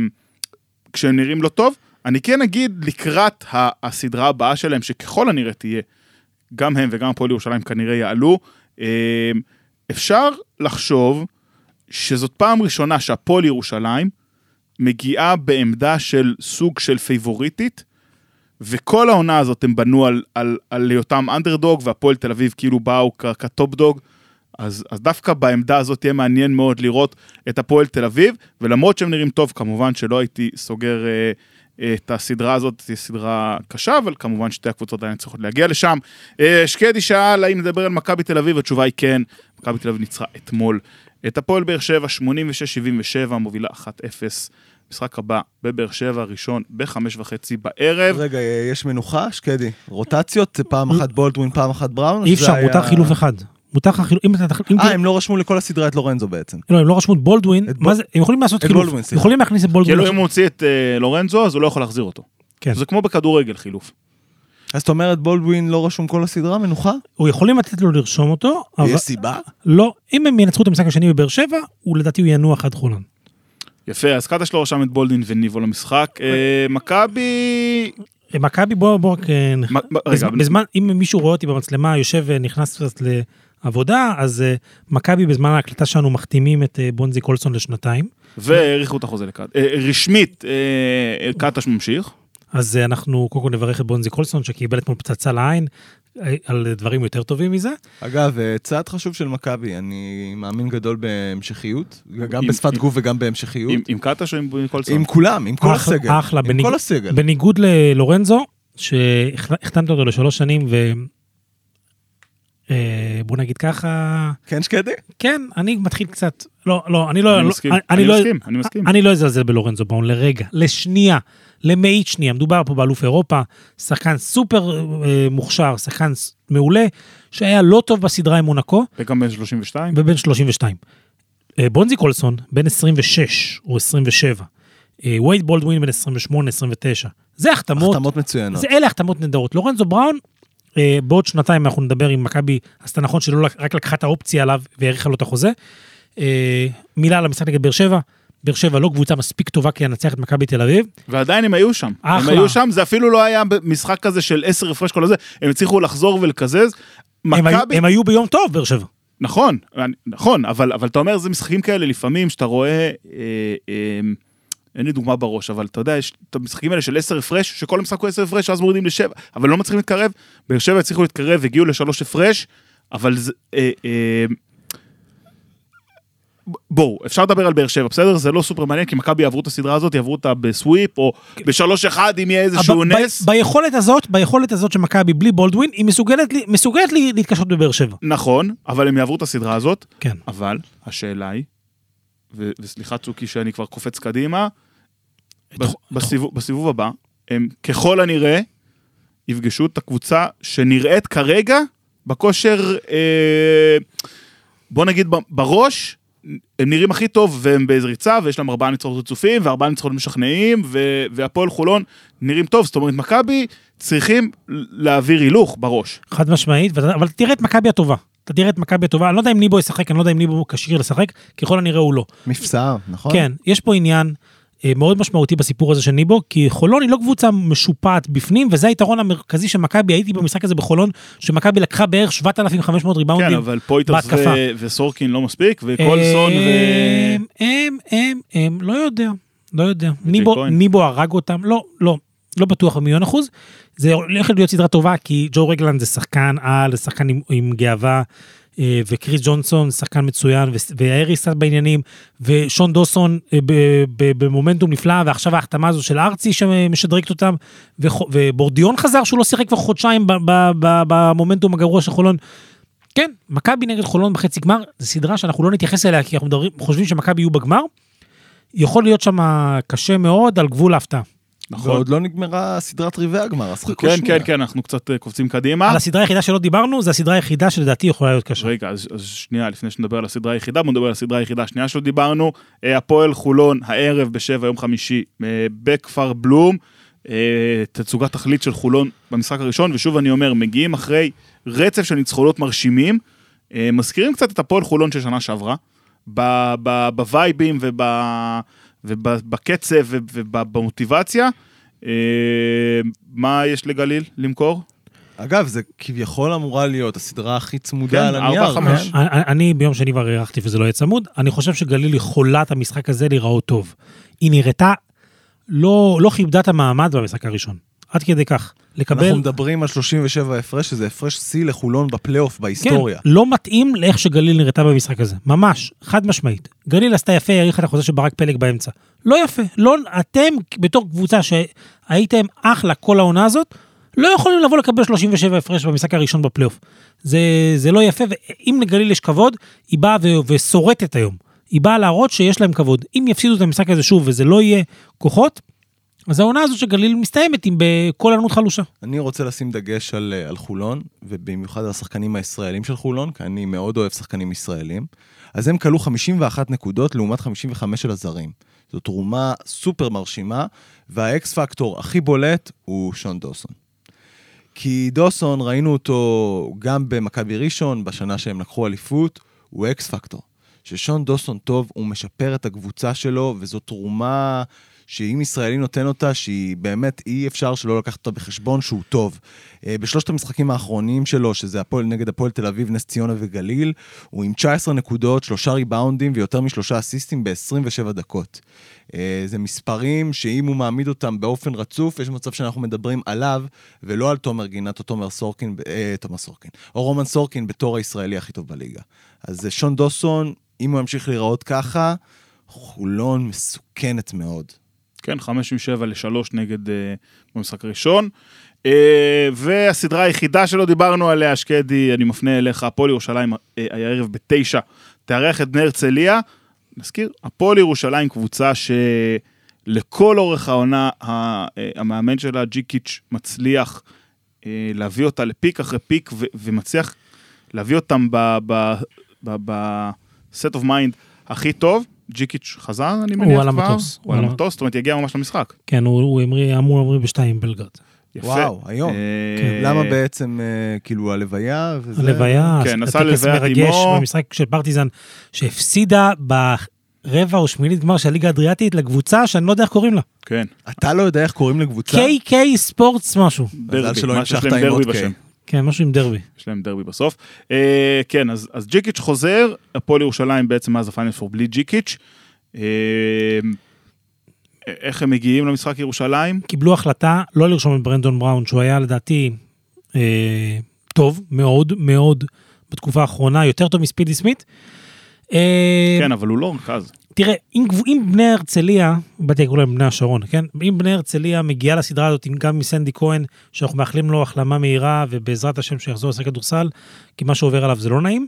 כשהם נראים לא טוב. אני כן אגיד לקראת הסדרה הבאה שלהם, שככל הנראה תהיה, גם הם וגם הפועל ירושלים כנראה יעלו, אה, אפשר לחשוב שזאת פעם ראשונה שהפועל ירושלים מגיעה בעמדה של סוג של פייבוריטית, וכל העונה הזאת הם בנו על, על, על היותם אנדרדוג, והפועל תל אביב כאילו באו כטופ דוג. אז, אז דווקא בעמדה הזאת תהיה מעניין מאוד לראות את הפועל תל אביב, ולמרות שהם נראים טוב, כמובן שלא הייתי סוגר אה, אה, את הסדרה הזאת, תהיה סדרה קשה, אבל כמובן שתי הקבוצות האלה צריכות להגיע לשם. אה, שקדי שאל האם נדבר על מכבי תל אביב, התשובה היא כן, מכבי תל אביב ניצחה אתמול את הפועל באר שבע, 86-77, מובילה 1-0. משחק הבא בבאר שבע, ראשון בחמש וחצי בערב. רגע, יש מנוחה, שקדי. רוטציות, זה פעם אחת בולדווין, פעם אחת בראון? אי אפשר, היה- מותר חילוף אחד. מותר לך חילוף, אם אתה... אה, הם לא רשמו לכל הסדרה את לורנזו בעצם. לא, הם לא רשמו את בולדווין, את מה בול- זה, הם יכולים לעשות את חילוף, בולדווין. יכולים להכניס את בולדווין. כאילו אם הוא הוציא את אה, לורנזו, אז הוא לא יכול להחזיר אותו. כן. זה כמו בכדורגל חילוף. אז זאת אומרת, בולדווין לא רשום כל הסדרה, מנוחה? הוא יכולים לתת לו לרשום אותו, אבל יש סיבה? לא, אם הם ינצחו את המשחק השני בבאר שבע, הוא לדעתי הוא ינוח עד חולון. יפה, אז קטש לא רשם את בולדין וניבו למשחק. אה, מכבי... אה, מכבי בוא בוא. אה, רגע, בזמן, אם מישהו רואה אותי במצלמה יושב ונכנס קצת לעבודה, אז אה, מכבי בזמן ההקלטה שלנו מחתימים את אה, בונזי קולסון לשנתיים. והאריכו את החוזה לקטש. אה, רשמית, אה, קטש ממשיך. אז אה, אנחנו קודם כל נברך את בונזי קולסון שקיבל אתמול פצצה לעין אה, על דברים יותר טובים מזה. אגב, אה, צעד חשוב של מכבי, אני מאמין גדול בהמשכיות, גם עם- בשפת עם- גוף וגם בהמשכיות. עם- עם קטש או עם קולסון? עם כולם, עם כל אחלה- הסגל. אחלה, עם בניג- כל הסגל. בניגוד ללורנזו, שהחתמת אותו לשלוש שנים ו... אה, בוא נגיד ככה, כן, שקדי? כן, אני מתחיל קצת, לא, לא, אני לא, אני לא- מסכים, אני אני לא- מסכים, אני מסכים. אני לא אזלזל בלורנזו באון לרגע, לשנייה, למאית שנייה, מדובר פה באלוף אירופה, שחקן סופר אה, מוכשר, שחקן מעולה, שהיה לא טוב בסדרה עם מונקו, וגם בן 32. ובן 32. אה, בונזי קולסון, בן 26 או 27. אה, וייד בולדווין בן 28, 29. זה החתמות, החתמות מצוינות. זה אלה החתמות נהדרות. לורנזו בראון, אה, בעוד שנתיים אנחנו נדבר עם מכבי, עשתה נכון שלא רק לקחה את האופציה עליו והאריכה לו את החוזה. אה, מילה על המשחק נגד באר שבע. באר שבע לא קבוצה מספיק טובה כדי לנצח את מכבי תל אביב. ועדיין הם היו שם. הם אחלה. היו שם, זה אפילו לא היה משחק כזה של 10 הפרש כל הזה, הם הצליחו לחזור ולקזז. הם, היו, מכבי, הם היו ביום טוב, באר שבע. נכון, נכון, אבל, אבל אתה אומר, זה משחקים כאלה לפעמים שאתה רואה, אה, אה, אין לי דוגמה בראש, אבל אתה יודע, יש את המשחקים האלה של 10 הפרש, שכל המשחק הוא 10 הפרש, ואז מורידים לשבע, אבל לא מצליחים להתקרב. באר שבע הצליחו להתקרב, הגיעו לשלוש הפרש, אבל זה... אה, אה, בואו, אפשר לדבר על באר שבע, בסדר? זה לא סופר מעניין, כי מכבי יעברו את הסדרה הזאת, יעברו אותה בסוויפ, או בשלוש אחד, אם יהיה איזשהו נס. ביכולת הזאת, ביכולת הזאת של מכבי בלי בולדווין, היא מסוגלת, לי- מסוגלת לי להתקשות בבאר שבע. נכון, אבל הם יעברו את הסדרה הזאת, כן. אבל השאלה היא, ו- וסליחה צוקי שאני כבר קופץ קדימה, בסיבוב, בסיבוב הבא, הם ככל הנראה יפגשו את הקבוצה שנראית כרגע בכושר, אה, בוא נגיד בראש, הם נראים הכי טוב והם באיזה ריצה ויש להם ארבעה ניצחונות רצופים וארבעה ניצחונות משכנעים ו- והפועל חולון נראים טוב, זאת אומרת מכבי צריכים להעביר הילוך בראש. חד משמעית, אבל תראה את מכבי הטובה. אתה תראה את מכבי הטובה, אני לא יודע אם ניבו ישחק, אני לא יודע אם ניבו כשיר לשחק, ככל הנראה הוא לא. מפסע, נכון? כן, יש פה עניין מאוד משמעותי בסיפור הזה של ניבו, כי חולון היא לא קבוצה משופעת בפנים, וזה היתרון המרכזי של מכבי, הייתי במשחק הזה בחולון, שמכבי לקחה בערך 7,500 ריבאונדים. כן, אבל פויטרס בהתקפה. ו- וסורקין לא מספיק, וקולסון ו... הם, הם, הם, הם, לא יודע, לא יודע. ניבו. ניבו הרג אותם, לא, לא. לא בטוח במיליון אחוז. זה הולך להיות סדרה טובה, כי ג'ו רגלנד זה שחקן על, זה שחקן עם, עם גאווה, אה, וקריס ג'ונסון שחקן מצוין, והאריס בעניינים, ושון דוסון אה, במומנטום נפלא, ועכשיו ההחתמה הזו של ארצי שמשדרגת אותם, ובורדיון חזר שהוא לא שיחק כבר חודשיים במומנטום הגרוע של חולון. כן, מכבי נגד חולון בחצי גמר, זו סדרה שאנחנו לא נתייחס אליה, כי אנחנו מדברים, חושבים שמכבי יהיו בגמר. יכול להיות שם קשה מאוד על גבול ההפתעה. נכון. ועוד לא נגמרה סדרת רבעי הגמר, אז חכו כן, שנייה. כן, כן, אנחנו קצת אה, קופצים קדימה. על הסדרה היחידה שלא דיברנו, זו הסדרה היחידה שלדעתי יכולה להיות קשה. רגע, אז, אז שנייה, לפני שנדבר על הסדרה היחידה, בוא נדבר על הסדרה היחידה השנייה שלא דיברנו. אה, הפועל חולון, הערב בשבע, יום חמישי, אה, בכפר בלום. תצוגת תכלית של חולון במשחק הראשון, ושוב אני אומר, מגיעים אחרי רצף של ניצחונות מרשימים. מזכירים קצת את הפועל חולון של שנה שעברה, ב- ב- בווייבים וב- ובקצב וב- ובמוטיבציה. אה, מה יש לגליל למכור? אגב, זה כביכול אמורה להיות הסדרה הכי כן, צמודה על ארבע, הנייר. חמש. כן? אני, אני ביום שני כבר הערכתי וזה לא יהיה צמוד, אני חושב שגליל יכולה את המשחק הזה להיראות טוב. היא נראתה, לא, לא כיבדה את המעמד במשחק הראשון. עד כדי כך. לקבל... אנחנו מדברים על 37 הפרש, שזה הפרש שיא לחולון בפלייאוף בהיסטוריה. כן, לא מתאים לאיך שגליל נראתה במשחק הזה. ממש, חד משמעית. גליל עשתה יפה, האריכה את החוזה של ברק פלג באמצע. לא יפה. לא, אתם, בתור קבוצה שהייתם אחלה כל העונה הזאת, לא יכולים לבוא לקבל 37 הפרש במשחק הראשון בפלייאוף. זה, זה לא יפה, ואם לגליל יש כבוד, היא באה ו- ושורטת היום. היא באה להראות שיש להם כבוד. אם יפסידו את המשחק הזה שוב וזה לא יהיה כוחות, אז העונה הזו של גליל מסתיימת עם בכל ענות חלושה. אני רוצה לשים דגש על, אה, על חולון, ובמיוחד על השחקנים הישראלים של חולון, כי אני מאוד אוהב שחקנים ישראלים. אז הם כלו 51 נקודות לעומת 55 של הזרים. זו תרומה סופר מרשימה, והאקס פקטור הכי בולט הוא שון דוסון. כי דוסון, ראינו אותו גם במכבי ראשון, בשנה שהם לקחו אליפות, הוא X factor. ש-שון דוסון טוב, הוא משפר את הקבוצה שלו, וזו תרומה שאם ישראלי נותן אותה, שהיא באמת, אי אפשר שלא לקחת אותה בחשבון שהוא טוב. אה, בשלושת המשחקים האחרונים שלו, שזה הפועל נגד הפועל תל אביב, נס ציונה וגליל, הוא עם 19 נקודות, שלושה ריבאונדים ויותר משלושה אסיסטים ב-27 דקות. אה, זה מספרים שאם הוא מעמיד אותם באופן רצוף, יש מצב שאנחנו מדברים עליו, ולא על תומר גינת או תומר סורקין, אה, תומר סורקין, או רומן סורקין בתור הישראלי הכי טוב בליגה. אז אה, שון דוסון, אם הוא ימשיך להיראות ככה, חולון מסוכנת מאוד. כן, חמש משבע לשלוש נגד uh, במשחק הראשון. Uh, והסדרה היחידה שלא דיברנו עליה, שקדי, אני מפנה אליך, הפועל ירושלים uh, הערב בתשע, תארח את בני הרצליה. נזכיר, הפועל ירושלים קבוצה שלכל אורך העונה, המאמן שלה, ג'יקיץ', מצליח להביא אותה לפיק אחרי פיק, ו- ומצליח להביא אותם בסט אוף מיינד הכי טוב. ג'יקיץ' חזר, אני מניח על כבר? המטוס. הוא על המטוס, זאת אומרת, יגיע ממש למשחק. כן, הוא, הוא אמור להמריא בשתיים עם בלגרד. יפה. וואו, היום. אה, כן, למה בעצם, אה, כאילו, הלוויה וזה... הלוויה, כן, נסע ללוויית מרגש אמו. במשחק של פרטיזן, שהפסידה ברבע או שמינית גמר של הליגה האדריאטית לקבוצה שאני לא יודע איך קוראים לה. כן, אתה לא יודע איך קוראים לקבוצה? KK ספורטס משהו. דרבי, שלא מה שיש המשכת להם עם דרבי עוד בשם. כן, משהו עם דרבי. יש להם דרבי בסוף. אה, כן, אז, אז ג'יקיץ' חוזר, הפועל ירושלים בעצם מאז הפיינל פור בלי ג'יקיץ'. אה, איך הם מגיעים למשחק ירושלים? קיבלו החלטה לא לרשום את ברנדון בראון, שהוא היה לדעתי אה, טוב מאוד מאוד בתקופה האחרונה, יותר טוב מספידי סמית. אה, כן, אבל הוא לא רכז. תראה, אם, אם בני הרצליה, באתי לקרוא להם בני השרון, כן? אם בני הרצליה מגיעה לסדרה הזאת, עם- גם מסנדי כהן, שאנחנו מאחלים לו החלמה מהירה, ובעזרת השם שיחזור לשחק כדורסל, כי מה שעובר עליו זה לא נעים.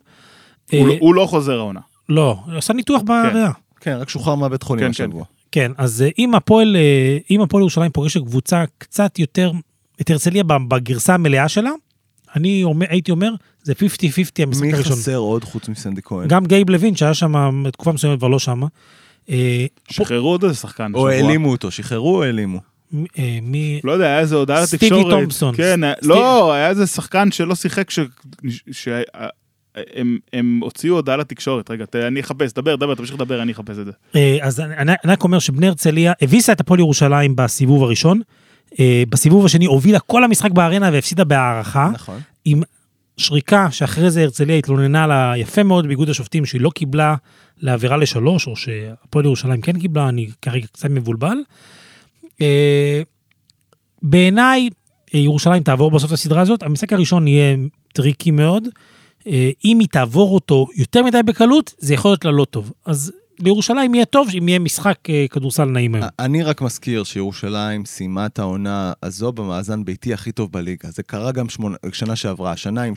הוא, אה, לא- הוא לא חוזר העונה. לא, הוא עשה ניתוח בריאה. כן, רק שוחרר מהבית חולים כן, השבוע. כן, אז אה, אם הפועל, אה, אם הפועל ירושלים פוגשת קבוצה קצת יותר, את הרצליה בגרסה המלאה שלה, אני אומר, הייתי אומר, זה 50-50 המשחק מי הראשון. חסר עוד חוץ מסנדי כהן? גם גייב לוין, שהיה שם תקופה מסוימת כבר לא שם. אה, שחררו עוד איזה שחקן. או. העלימו אותו, שחררו או העלימו? אה, מי... לא יודע, היה איזה הודעה סטיבי לתקשורת. תומפסון. כן, סטיב- לא, היה איזה שחקן שלא שיחק, ש- ש- הם, הם הוציאו הודעה לתקשורת. רגע, ת- אני אחפש, דבר, דבר, תמשיך לדבר, אני אחפש את זה. אה, אז אני אני רק אומר שבני הרצליה הביסה את הפועל ירושלים בסיבוב הראשון. אה, בסיבוב השני הובילה כל המשחק בארנה והפסידה בהערכה. נכון. עם שריקה שאחרי זה הרצליה התלוננה לה יפה מאוד באיגוד השופטים שהיא לא קיבלה לעבירה לשלוש, או שהפועל ירושלים כן קיבלה, אני כרגע קצת מבולבל. אה, בעיניי, אה, ירושלים תעבור בסוף הסדרה הזאת, המשחק הראשון יהיה tricky מאוד. אה, אם היא תעבור אותו יותר מדי בקלות, זה יכול להיות לה לא טוב. אז לירושלים יהיה טוב אם יהיה משחק אה, כדורסל נעים היום. אני רק מזכיר שירושלים סיימה את העונה הזו במאזן ביתי הכי טוב בליגה. זה קרה גם שמונה, שנה שעברה, השנה עם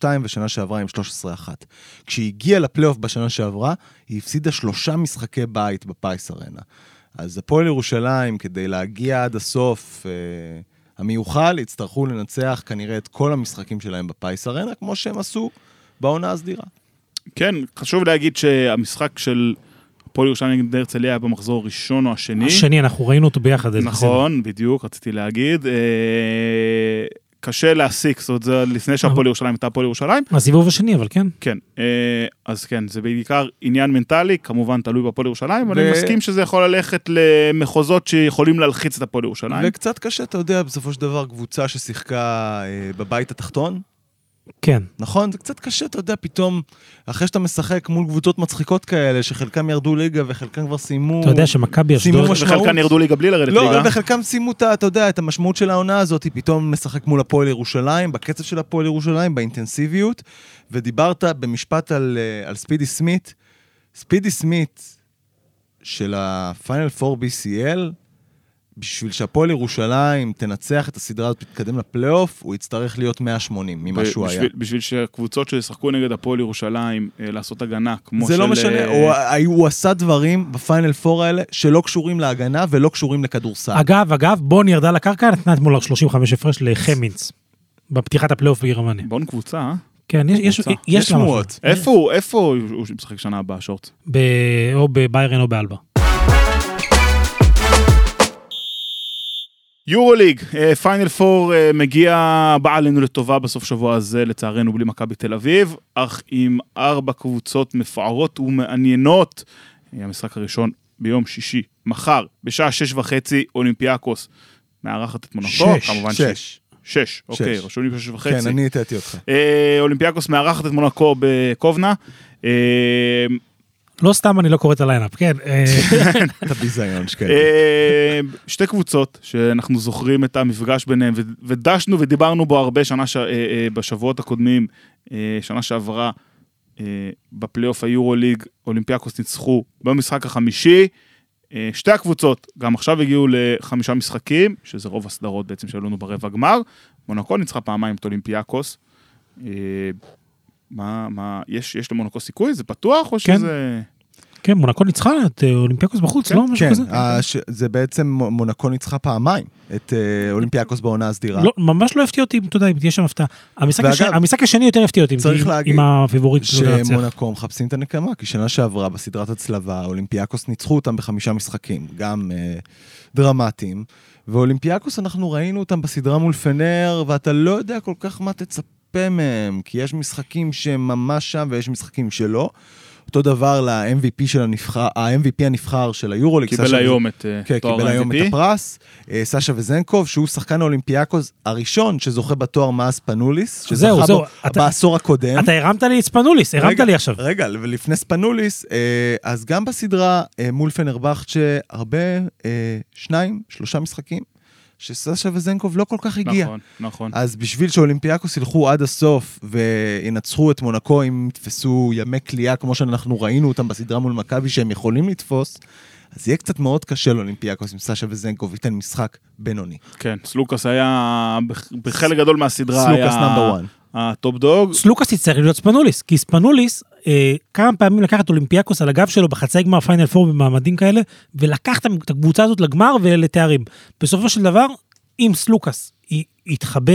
12-2 ושנה שעברה עם 13-1. כשהיא הגיעה לפלייאוף בשנה שעברה, היא הפסידה שלושה משחקי בית בפייס ארנה. אז הפועל ירושלים, כדי להגיע עד הסוף אה, המיוחל, יצטרכו לנצח כנראה את כל המשחקים שלהם בפייס ארנה, כמו שהם עשו בעונה הסדירה. כן, חשוב להגיד שהמשחק של הפועל ירושלים נגד הרצליה היה במחזור הראשון או השני. השני, אנחנו ראינו אותו ביחד. נכון, בדיוק, רציתי להגיד. אה, קשה להסיק, זאת אומרת, זה לפני שהפועל ירושלים הייתה הפועל ירושלים. הסיבוב השני, אבל כן. כן, אה, אז כן, זה בעיקר עניין מנטלי, כמובן תלוי בהפועל ירושלים, אבל ו- אני מסכים שזה יכול ללכת למחוזות שיכולים להלחיץ את הפועל ירושלים. וקצת קשה, אתה יודע, בסופו של דבר, קבוצה ששיחקה אה, בבית התחתון, כן. נכון? זה קצת קשה, אתה יודע, פתאום, אחרי שאתה משחק מול קבוצות מצחיקות כאלה, שחלקם ירדו ליגה וחלקם כבר סיימו... אתה יודע שמכבי סיימו אשדוד... משמעות. וחלקן ירדו ליגה בלי לרדת לא, ליגה. וחלקם סיימו אתה יודע, את המשמעות של העונה הזאת, פתאום משחק מול הפועל ירושלים, בקצב של הפועל ירושלים, באינטנסיביות, ודיברת במשפט על, אה, על ספידי סמית. ספידי סמית של הפיינל 4 BCL, בשביל שהפועל ירושלים תנצח את הסדרה הזאת ותתקדם לפלייאוף, הוא יצטרך להיות 180 ממה שהוא היה. בשביל- שהקבוצות שישחקו נגד הפועל ירושלים, אה, לעשות הגנה, כמו זה של... לא משנה, אה, הוא, הוא עשה דברים בפיינל 4 האלה שלא קשורים להגנה ולא קשורים לכדורסל. אגב, אגב, בון ירדה לקרקע, נתנה אתמול 35 הפרש לחמינץ. בפתיחת הפלייאוף בגרמניה. בון קבוצה, אה? כן, יש, יש. יש. שמועות. איפה הוא, איפה הוא הוא משחק שנה הבאה, שורטס? ב... או בביירן או באלבה. יורוליג, פיינל פור אה, מגיע, בא עלינו לטובה בסוף שבוע הזה, לצערנו בלי מכבי תל אביב, אך עם ארבע קבוצות מפוארות ומעניינות. אה, המשחק הראשון ביום שישי, מחר, בשעה שש וחצי, אולימפיאקוס מארחת את מונקו, שש, כמובן ש- שש. שש, אוקיי, שש. רשום לי בשש וחצי. כן, אני הטעתי אותך. אה, אולימפיאקוס מארחת את מונקו בקובנה. לא סתם אני לא קורא את ה lineup, כן. אה, (laughs) אתה ביזיון שקטי. אה, שתי קבוצות שאנחנו זוכרים את המפגש ביניהם ו- ודשנו ודיברנו בו הרבה שנה ש... אה, בשבועות הקודמים, שנה שעברה בפלייאוף היורוליג, אולימפיאקוס ניצחו במשחק החמישי. שתי הקבוצות גם עכשיו הגיעו לחמישה משחקים, שזה רוב הסדרות בעצם שהיו לנו ברבע גמר. מונקו ניצחה פעמיים את אולימפיאקוס. אה, מה, מה, יש, יש למונקו סיכוי? זה פתוח או כן. שזה... כן, מונקו ניצחה את אה, אולימפיאקוס בחוץ, כן, לא? משהו כן, כזה? הש- זה בעצם מונקו ניצחה פעמיים את אה, אולימפיאקוס בעונה הסדירה. לא, ממש לא הפתיע אותי, אתה יודע, אם תהיה שם הפתעה. המשחק ואגב, הש- המשחק השני יותר הפתיע אותי, צריך תהיה- להגיד עם הפייבוריט לנצח. שמונקו מחפשים את הנקמה, כי שנה שעברה בסדרת הצלבה, אולימפיאקוס ניצחו אותם בחמישה משחקים, גם אה, דרמטיים. ואולימפיאקוס, אנחנו ראינו אותם בסדרה מול פנר, ואתה לא יודע כל כך מה תצפה מהם, כי יש משחקים שהם ממש שם ויש משחקים שלא. אותו דבר ל-MVP של הנבחר, ה-MVP הנבחר של היורוליג. קיבל סשה היום את אה, כן, תואר קיבל היום את ה-MVP. הפרס. אה, סשה וזנקוב, שהוא שחקן האולימפיאקוס הראשון שזוכה בתואר מאז ספנוליס, זהו, שזכה זהו, בו אתה- בעשור הקודם. אתה הרמת לי את ספנוליס, הרמת רגע, לי עכשיו. רגע, ולפני ספנוליס, אה, אז גם בסדרה מול פנרבכצ'ה, הרבה, שניים, שלושה משחקים, שסשה וזנקוב לא כל כך הגיע. נכון, נכון. אז בשביל שאולימפיאקוס ילכו עד הסוף וינצחו את מונקו, אם יתפסו ימי כליאה כמו שאנחנו ראינו אותם בסדרה מול מכבי שהם יכולים לתפוס, אז יהיה קצת מאוד קשה לאולימפיאקוס אם סשה וזנקוב ייתן משחק בינוני. כן, סלוקאס היה, בח- בחלק גדול מהסדרה סלוקאס היה number 1. ה top dog. סלוקאס יצטרך להיות ספנוליס, כי ספנוליס אה, כמה פעמים לקח את אולימפיאקוס על הגב שלו בחצאי גמר פיינל פור במעמדים כאלה, ולקח את הקבוצה הזאת לגמר ולתארים. בסופו של דבר, אם סלוקאס י- יתחבא,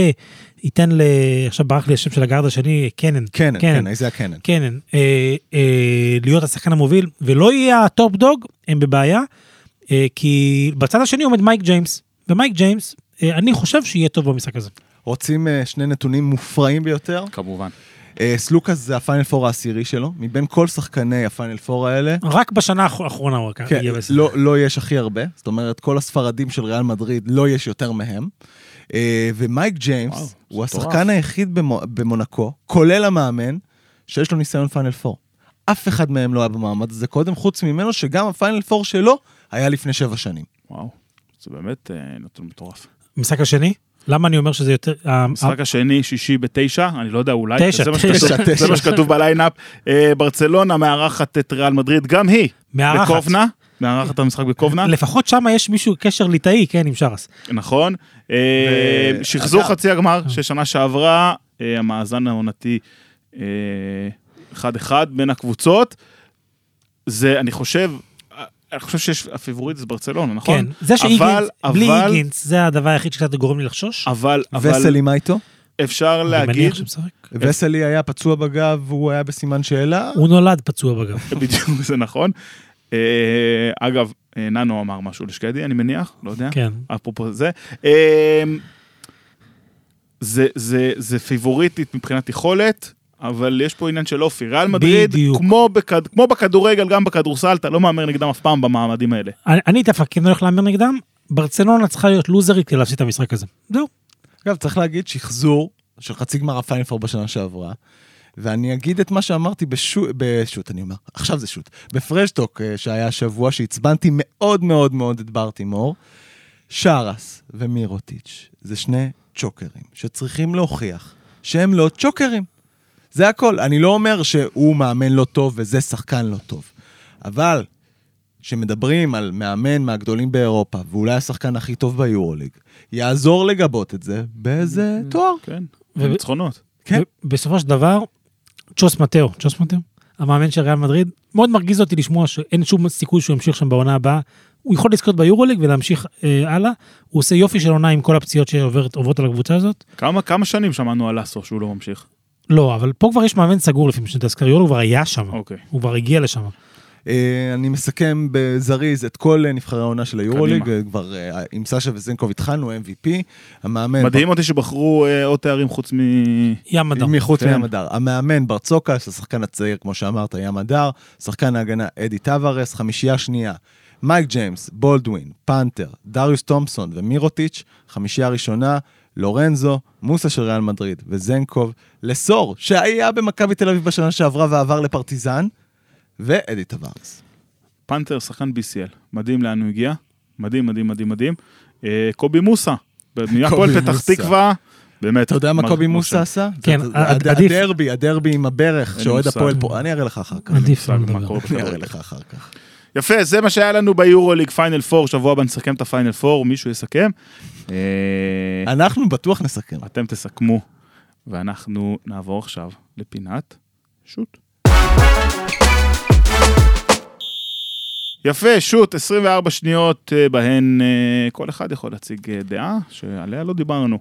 ייתן ל... עכשיו ברח לי השם של הגארד השני, קנן. קנן, כן, זה הקנן. קנן, אה, אה, להיות השחקן המוביל, ולא יהיה ה top dog, הם בבעיה, אה, כי בצד השני עומד מייק ג'יימס, ומייק ג'יימס, אה, אני חושב שיהיה טוב במשחק הזה. רוצים אה, שני נתונים מופרעים ביותר? כמובן. אה, סלוקאס זה הפיינל פור העשירי שלו, מבין כל שחקני הפיינל פור האלה. רק בשנה האח- האחרונה הוא כן, יהיה בסדר. לא, לא יש הכי הרבה, זאת אומרת, כל הספרדים של ריאל מדריד לא יש יותר מהם. אה, ומייק ג'יימס וואו, הוא השחקן היחיד במו- במונקו, כולל המאמן, שיש לו ניסיון פיינל פור. אף אחד מהם לא היה במעמד הזה קודם, חוץ ממנו שגם הפיינל פור שלו היה לפני שבע שנים. וואו, זה באמת נתון מטורף. המשחק השני? למה אני אומר שזה יותר... ה- המשחק השני, שישי בתשע, אני לא יודע, אולי, תשע, תשע, תשע. זה מה שכתוב ב lineup. אה, ברצלונה מארחת את ריאל מדריד, גם היא, מארחת. בקובנה, מארחת את המשחק בקובנה, לפחות שם יש מישהו קשר ליטאי, כן, עם שאראס. נכון. אה, שחזור חצי הגמר של שנה שעברה, אה, המאזן העונתי אה, 1-1 בין הקבוצות. זה, אני חושב, אני חושב שיש, הפיבוריט זה ברצלונה, נכון? כן, זה שאיגינס, אבל- בלי אבל- איגינס, זה הדבר היחיד שקצת גורם לי לחשוש. אבל, אבל וסלי מה איתו? אפשר אני להגיד. וסלי היה פצוע בגב והוא היה בסימן שאלה. הוא נולד פצוע בגב. (laughs) בדיוק, זה נכון. אה, אגב, אה, ננו אמר משהו לשקדי, אני מניח, לא יודע. כן. אפרופו זה. אה, זה, זה, זה פיבוריטית מבחינת יכולת, אבל יש פה עניין של אופי. ריאל מדריד, בדיוק. כמו, בכד, כמו בכדורגל, גם בכדורסל, אתה לא מהמר נגדם אף פעם במעמדים האלה. אני- אני דווקא כן הולך להמר נגדם, ברצלונה צריכה להיות לוזרית כדי להפסיד את המשחק הזה. זהו. אגב, צריך להגיד שחזור של חצי גמר הפיינל פור בשנה שעברה, ואני אגיד את מה שאמרתי בשוט, בשוט, אני אומר, עכשיו זה שוט, בפרשטוק אה, שהיה השבוע, שעצבנתי מאוד מאוד מאוד את ברטימור, שרס ומירוטיץ', זה שני צ'וקרים שצריכים להוכיח שהם לא צ'וקרים. זה הכל. אני לא אומר שהוא מאמן לא טוב וזה שחקן לא טוב, אבל כשמדברים על מאמן מהגדולים באירופה, ואולי השחקן הכי טוב ביורוליג, יעזור לגבות את זה באיזה תואר. כן, ו- ניצחונות. כן. בסופו של דבר, צ'וס מטאו, צ'וס מטאו, המאמן של ריאל מדריד, מאוד מרגיז אותי לשמוע שאין שום סיכוי שהוא ימשיך שם בעונה הבאה. הוא יכול לזכות ביורוליג ולהמשיך אה, הלאה. הוא עושה יופי של עונה עם כל הפציעות שעוברות על הקבוצה הזאת. כמה, כמה שנים שמענו על אסו שהוא לא ממשיך? לא, אבל פה כבר יש מאמן סגור לפי מה שאתה סקריולו, הוא כבר היה שם. אוקיי. הוא כבר הגיע לשם. אה, אני מסכם בזריז את כל נבחרי העונה של היורוליג. אה, כבר אה, עם סשה וזנקוב התחלנו, MVP, המאמן... מדהים אותי שבחרו עוד תארים חוץ מ... ים אדם. מחוץ כן. לים הדר. המאמן ברצוקס, השחקן הצעיר, כמו שאמרת, ים הדר, שחקן ההגנה אדי טווארס, חמישייה שנייה, מייק ג'יימס, בולדווין, פנתר, דריוס תומפסון ומירוטיץ', חמישייה ראשונה, לורנזו, מוסה של ריאל מדריד וזנקוב, לסור, שהיה במכבי תל אביב בשנה שעברה ועבר לפרטיזן, ואדי טווארס. פנתר, שחקן BCL. מדהים לאן הוא הגיע. מדהים, מדהים, מדהים, מדהים. אה, קובי מוסה, מהפועל פתח. תקווה. באמת. אתה יודע מה קובי. מוסה עשה? כן, עדיף. הדרבי, הדרבי עם הברך, שאוהד. הפועל פה, אני אראה לך אחר כך. עדיף אני אראה. לך אחר כך. יפה, זה מה שהיה לנו ביורוליג פיינל פור, שבוע הבא נסכם את הפיינל פור, מישהו יסכם. אה, אנחנו בטוח נסכם. אתם תסכמו, ואנחנו נעבור עכשיו לפינת shot. יפה, shot, 24 שניות אה, בהן אה, כל אחד יכול להציג דעה שעליה לא דיברנו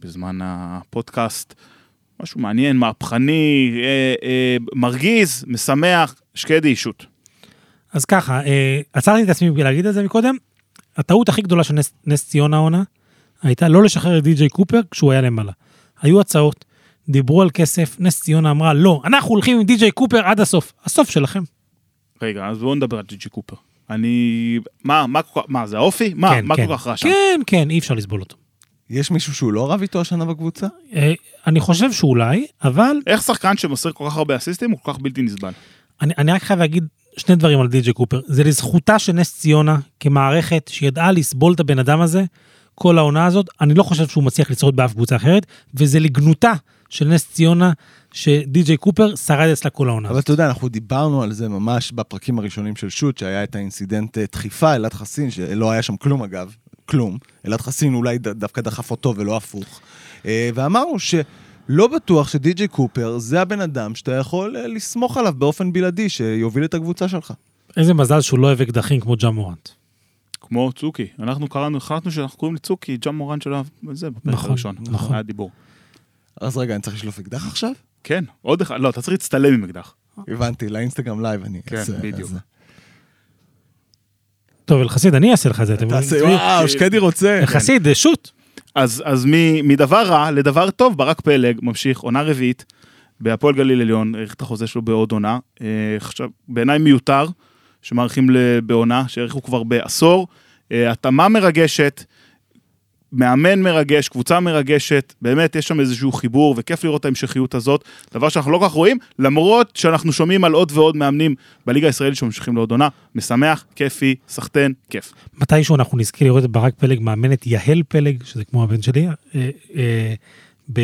בזמן הפודקאסט. משהו מעניין, מהפכני, אה, אה, מרגיז, משמח, שקדי, שוט. אז ככה, אה, עצרתי את עצמי בגלל להגיד את זה מקודם. הטעות הכי גדולה של נס, נס ציונה העונה הייתה לא לשחרר את די.ג'יי קופר כשהוא היה למעלה. היו הצעות, דיברו על כסף, נס ציונה אמרה, לא, אנחנו הולכים עם די.ג'יי קופר עד הסוף. הסוף שלכם. רגע, אז בואו נדבר על ג'י ג'י קופר. אני... מה, מה, כל כך- מה, זה האופי? מה, כן, מה כן. כל כך רע שם? כן, כן, אי אפשר לסבול אותו. יש מישהו שהוא לא רב איתו השנה בקבוצה? אה, אני חושב שאולי, אבל איך שחקן שמוסר כל כך הרבה אסיסטים הוא כל כך בלתי נסבל? אני, אני רק חייב להגיד שני דברים על די.ג'יי קופר. זה לזכותה של נס ציונה כמערכת שידעה לסבול את הבן אדם הזה כל העונה הזאת. אני לא חושב שהוא מצליח לשרוד באף קבוצה אחרת, וזה לגנותה של נס ציונה שדי.ג'יי קופר שרד אצלה כל העונה. אבל. אתה יודע, אנחנו דיברנו על זה ממש בפרקים הראשונים של שוט, שהיה את האינסידנט אה, דחיפה, אלעד חסין, שלא היה שם כלום אגב, כלום. אלעד חסין אולי דווקא דחף אותו ולא הפוך. אה, ואמרנו שלא בטוח שדי.ג'יי קופר זה הבן אדם שאתה יכול אה, לסמוך עליו באופן בלעדי, שיוביל את הקבוצה שלך. איזה מזל שהוא לא אוהב אקדחים כמו ג'ה מורנט. כמו צוקי. אנחנו קראנו, החלטנו שאנחנו קוראים לצוקי, ג'ה מורנט שלו, זה בפרק נכון, הראשון. נכון. היה דיבור. אז רגע, אני צריך לשלוף אקדח עכשיו? כן, עוד אחד, לא, אתה צריך להצטלם עם אקדח. הבנתי, לאינסטגרם לייב אני כן, אעשה. בדיוק. אז- טוב, אלחסיד, אני אעשה לך את זה. תעשה? וואו, שקדי רוצה. אלחסיד, אה, שוט. אז, אז מ, מדבר רע לדבר טוב, ברק פלג ממשיך, עונה רביעית, בהפועל גליל עליון, האריך את החוזה שלו בעוד עונה. אה, עכשיו, בעיניי מיותר, שמאריכים ל- בעונה, שהאריכו כבר בעשור. אה, התאמה מרגשת, מאמן מרגש, קבוצה מרגשת, באמת יש שם איזשהו חיבור וכיף לראות את ההמשכיות הזאת, דבר שאנחנו לא כל כך רואים, למרות שאנחנו שומעים על עוד ועוד מאמנים בליגה הישראלית שממשיכים לעוד עונה, משמח, כיפי, סחטיין, כיף. מתישהו אנחנו נזכה לראות את ברק פלג מאמן את יהל פלג, שזה כמו הבן שלי, אה, אה, ב...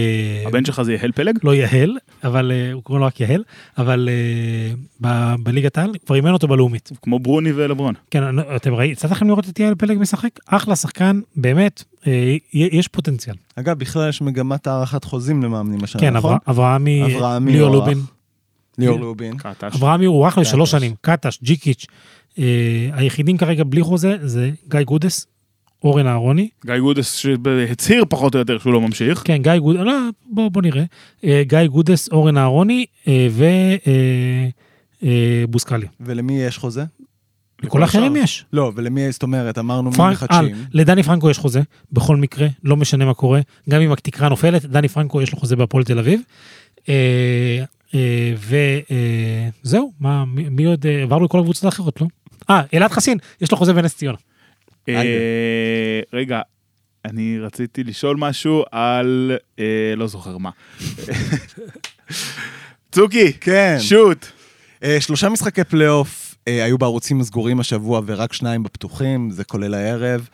הבן שלך זה יהל פלג? לא יהל, אבל אה, הוא קוראים לו רק יהל, אבל אה, ב- בליגת העל כבר אימן אותו בלאומית. כמו ברוני ולברון. כן, אתם ראיתם, יצא לכם לראות את יהל פלג משחק? אחלה שחקן, באמת, יש פוטנציאל. אגב, בכלל יש מגמת הארכת חוזים למאמנים השנה, כן, נכון? אברה- אברהמי, אברהמי ליאור הוארך. לובין. ליאור לובין. קטש. אברהמי הוא אחלה לשלוש. שנים, קטש, ז'יקיץ'. אה, היחידים כרגע בלי חוזה זה גיא גודס, אורן אהרוני. גיא גודס שהצהיר פחות או יותר שהוא לא ממשיך. כן, גיא גודס, לא, בוא, בוא נראה. אה, גיא גודס, אורן אהרוני ובוסקליה. ולמי יש חוזה? לכל האחרים יש. לא, ולמי, זאת אומרת, אמרנו מי פרנק, על, מחדשים. לדני פרנקו יש חוזה, בכל מקרה, לא משנה מה קורה, גם אם התקרה נופלת, דני פרנקו יש לו חוזה בהפועל תל אביב. אה, אה, וזהו, מה, מי מי עוד, אה, עברנו לכל הקבוצות האחרות, לא? אה, אלעד חסין, יש לו חוזה בנס ציונה. אה, רגע, אני רציתי לשאול משהו על... אה, לא זוכר מה. (laughs) צוקי, כן. שוט. אה, שלושה משחקי פלייאוף אה, היו בערוצים הסגורים השבוע ורק שניים בפתוחים, זה כולל הערב.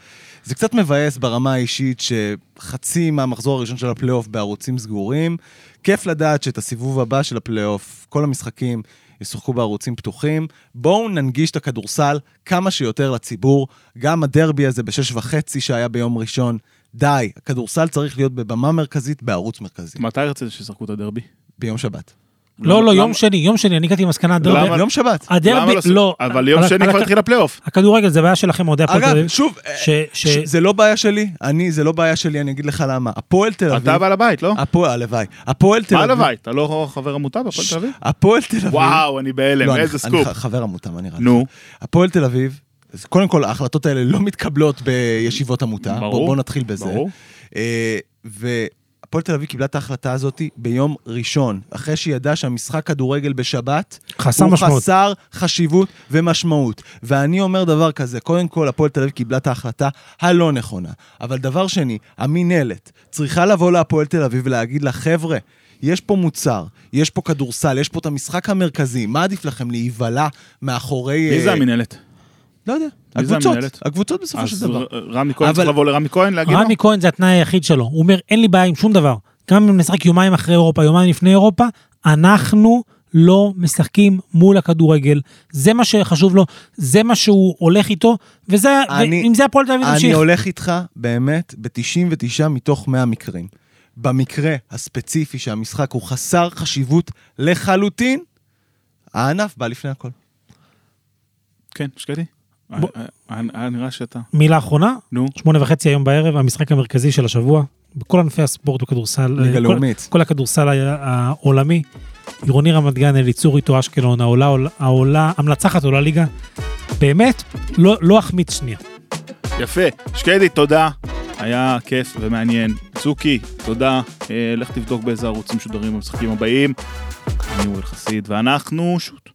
זה קצת מבאס ברמה האישית שחצי מהמחזור הראשון של הפלייאוף בערוצים סגורים. כיף לדעת שאת הסיבוב הבא של הפלייאוף, כל המשחקים ישוחקו בערוצים פתוחים. בואו ננגיש את הכדורסל כמה שיותר לציבור. גם הדרבי הזה בשש וחצי שהיה ביום ראשון. די, הכדורסל צריך להיות בבמה מרכזית בערוץ מרכזי. מתי רצית שישחקו את הדרבי? ביום שבת. לא, לא, יום שני, יום שני, אני הגעתי למסקנה, הדרבי, למה? יום שבת. הדרבי, לעשות- לא, אבל יום שני כבר התחיל הפלייאוף. הכדורגל זה בעיה שלכם, אוהדי הפועל תל אגב, אביב. שוב, ש- ש- ש... זה לא בעיה שלי, אני, זה לא בעיה שלי, אני אגיד לך למה. הפועל תל אביב... אתה בעל הבית, לא? הפועל, הלוואי. הפועל תל אביב... הבית, אתה לא חבר עמותה בהפועל תל אביב? הפועל תל אביב... וואו, אני בהלם, לא, איזה סקופ. אני חבר עמותה, מה נראה לך? נו, הפועל תל אביב, קודם כל, ההחלטות האלה לא מתקבלות בישיבות עמותה. ברור, בוא, בוא נתחיל בזה. ברור. והפועל תל אביב קיבלה את ההחלטה הזאת ביום ראשון, אחרי שהיא ידעה שהמשחק כדורגל בשבת חסר הוא משמעות. חסר חשיבות ומשמעות. ואני אומר דבר כזה, קודם כל, הפועל תל אביב קיבלה את ההחלטה הלא נכונה. אבל דבר שני, המינהלת צריכה לבוא להפועל תל אביב ולהגיד לה, חבר'ה, יש פה מוצר, יש פה כדורסל, יש פה את המשחק המרכזי, מה עדיף לכם, להיבלע מאחורי... מי זה אה, המינהלת? לא יודע. הקבוצות? הקבוצות בסופו של אז דבר. ר- רמי כהן צריך לבוא לרמי כהן להגיד לו? רמי כהן זה התנאי היחיד שלו. הוא אומר, אין לי בעיה עם שום דבר. גם אם נשחק יומיים אחרי אירופה, יומיים לפני אירופה, אנחנו לא משחקים מול הכדורגל. זה מה שחשוב לו, זה מה שהוא הולך איתו, וזה, אני- ועם זה הפועל תל אביב אני תמשיך. הולך איתך באמת ב-99 מתוך 100 מקרים. במקרה הספציפי שהמשחק הוא חסר חשיבות לחלוטין, הענף בא לפני הכל. כן, שקדי. היה- היה נראה שאתה... מילה אחרונה, נו. שמונה וחצי היום בערב, המשחק המרכזי של השבוע, בכל ענפי הספורט וכדורסל. ליגה אה, כל- לאומית. כל הכדורסל העולמי. עירוני רמת גן, אליצור איתו אשקלון, העולה, העולה- המנצחת עולה ליגה. באמת, לא, לא אחמיץ שנייה. יפה. שקדי, תודה. היה כיף ומעניין. צוקי, תודה. אה, לך תבדוק באיזה ערוצים משודרים במשחקים הבאים. אני אורי חסיד, ואנחנו שוט.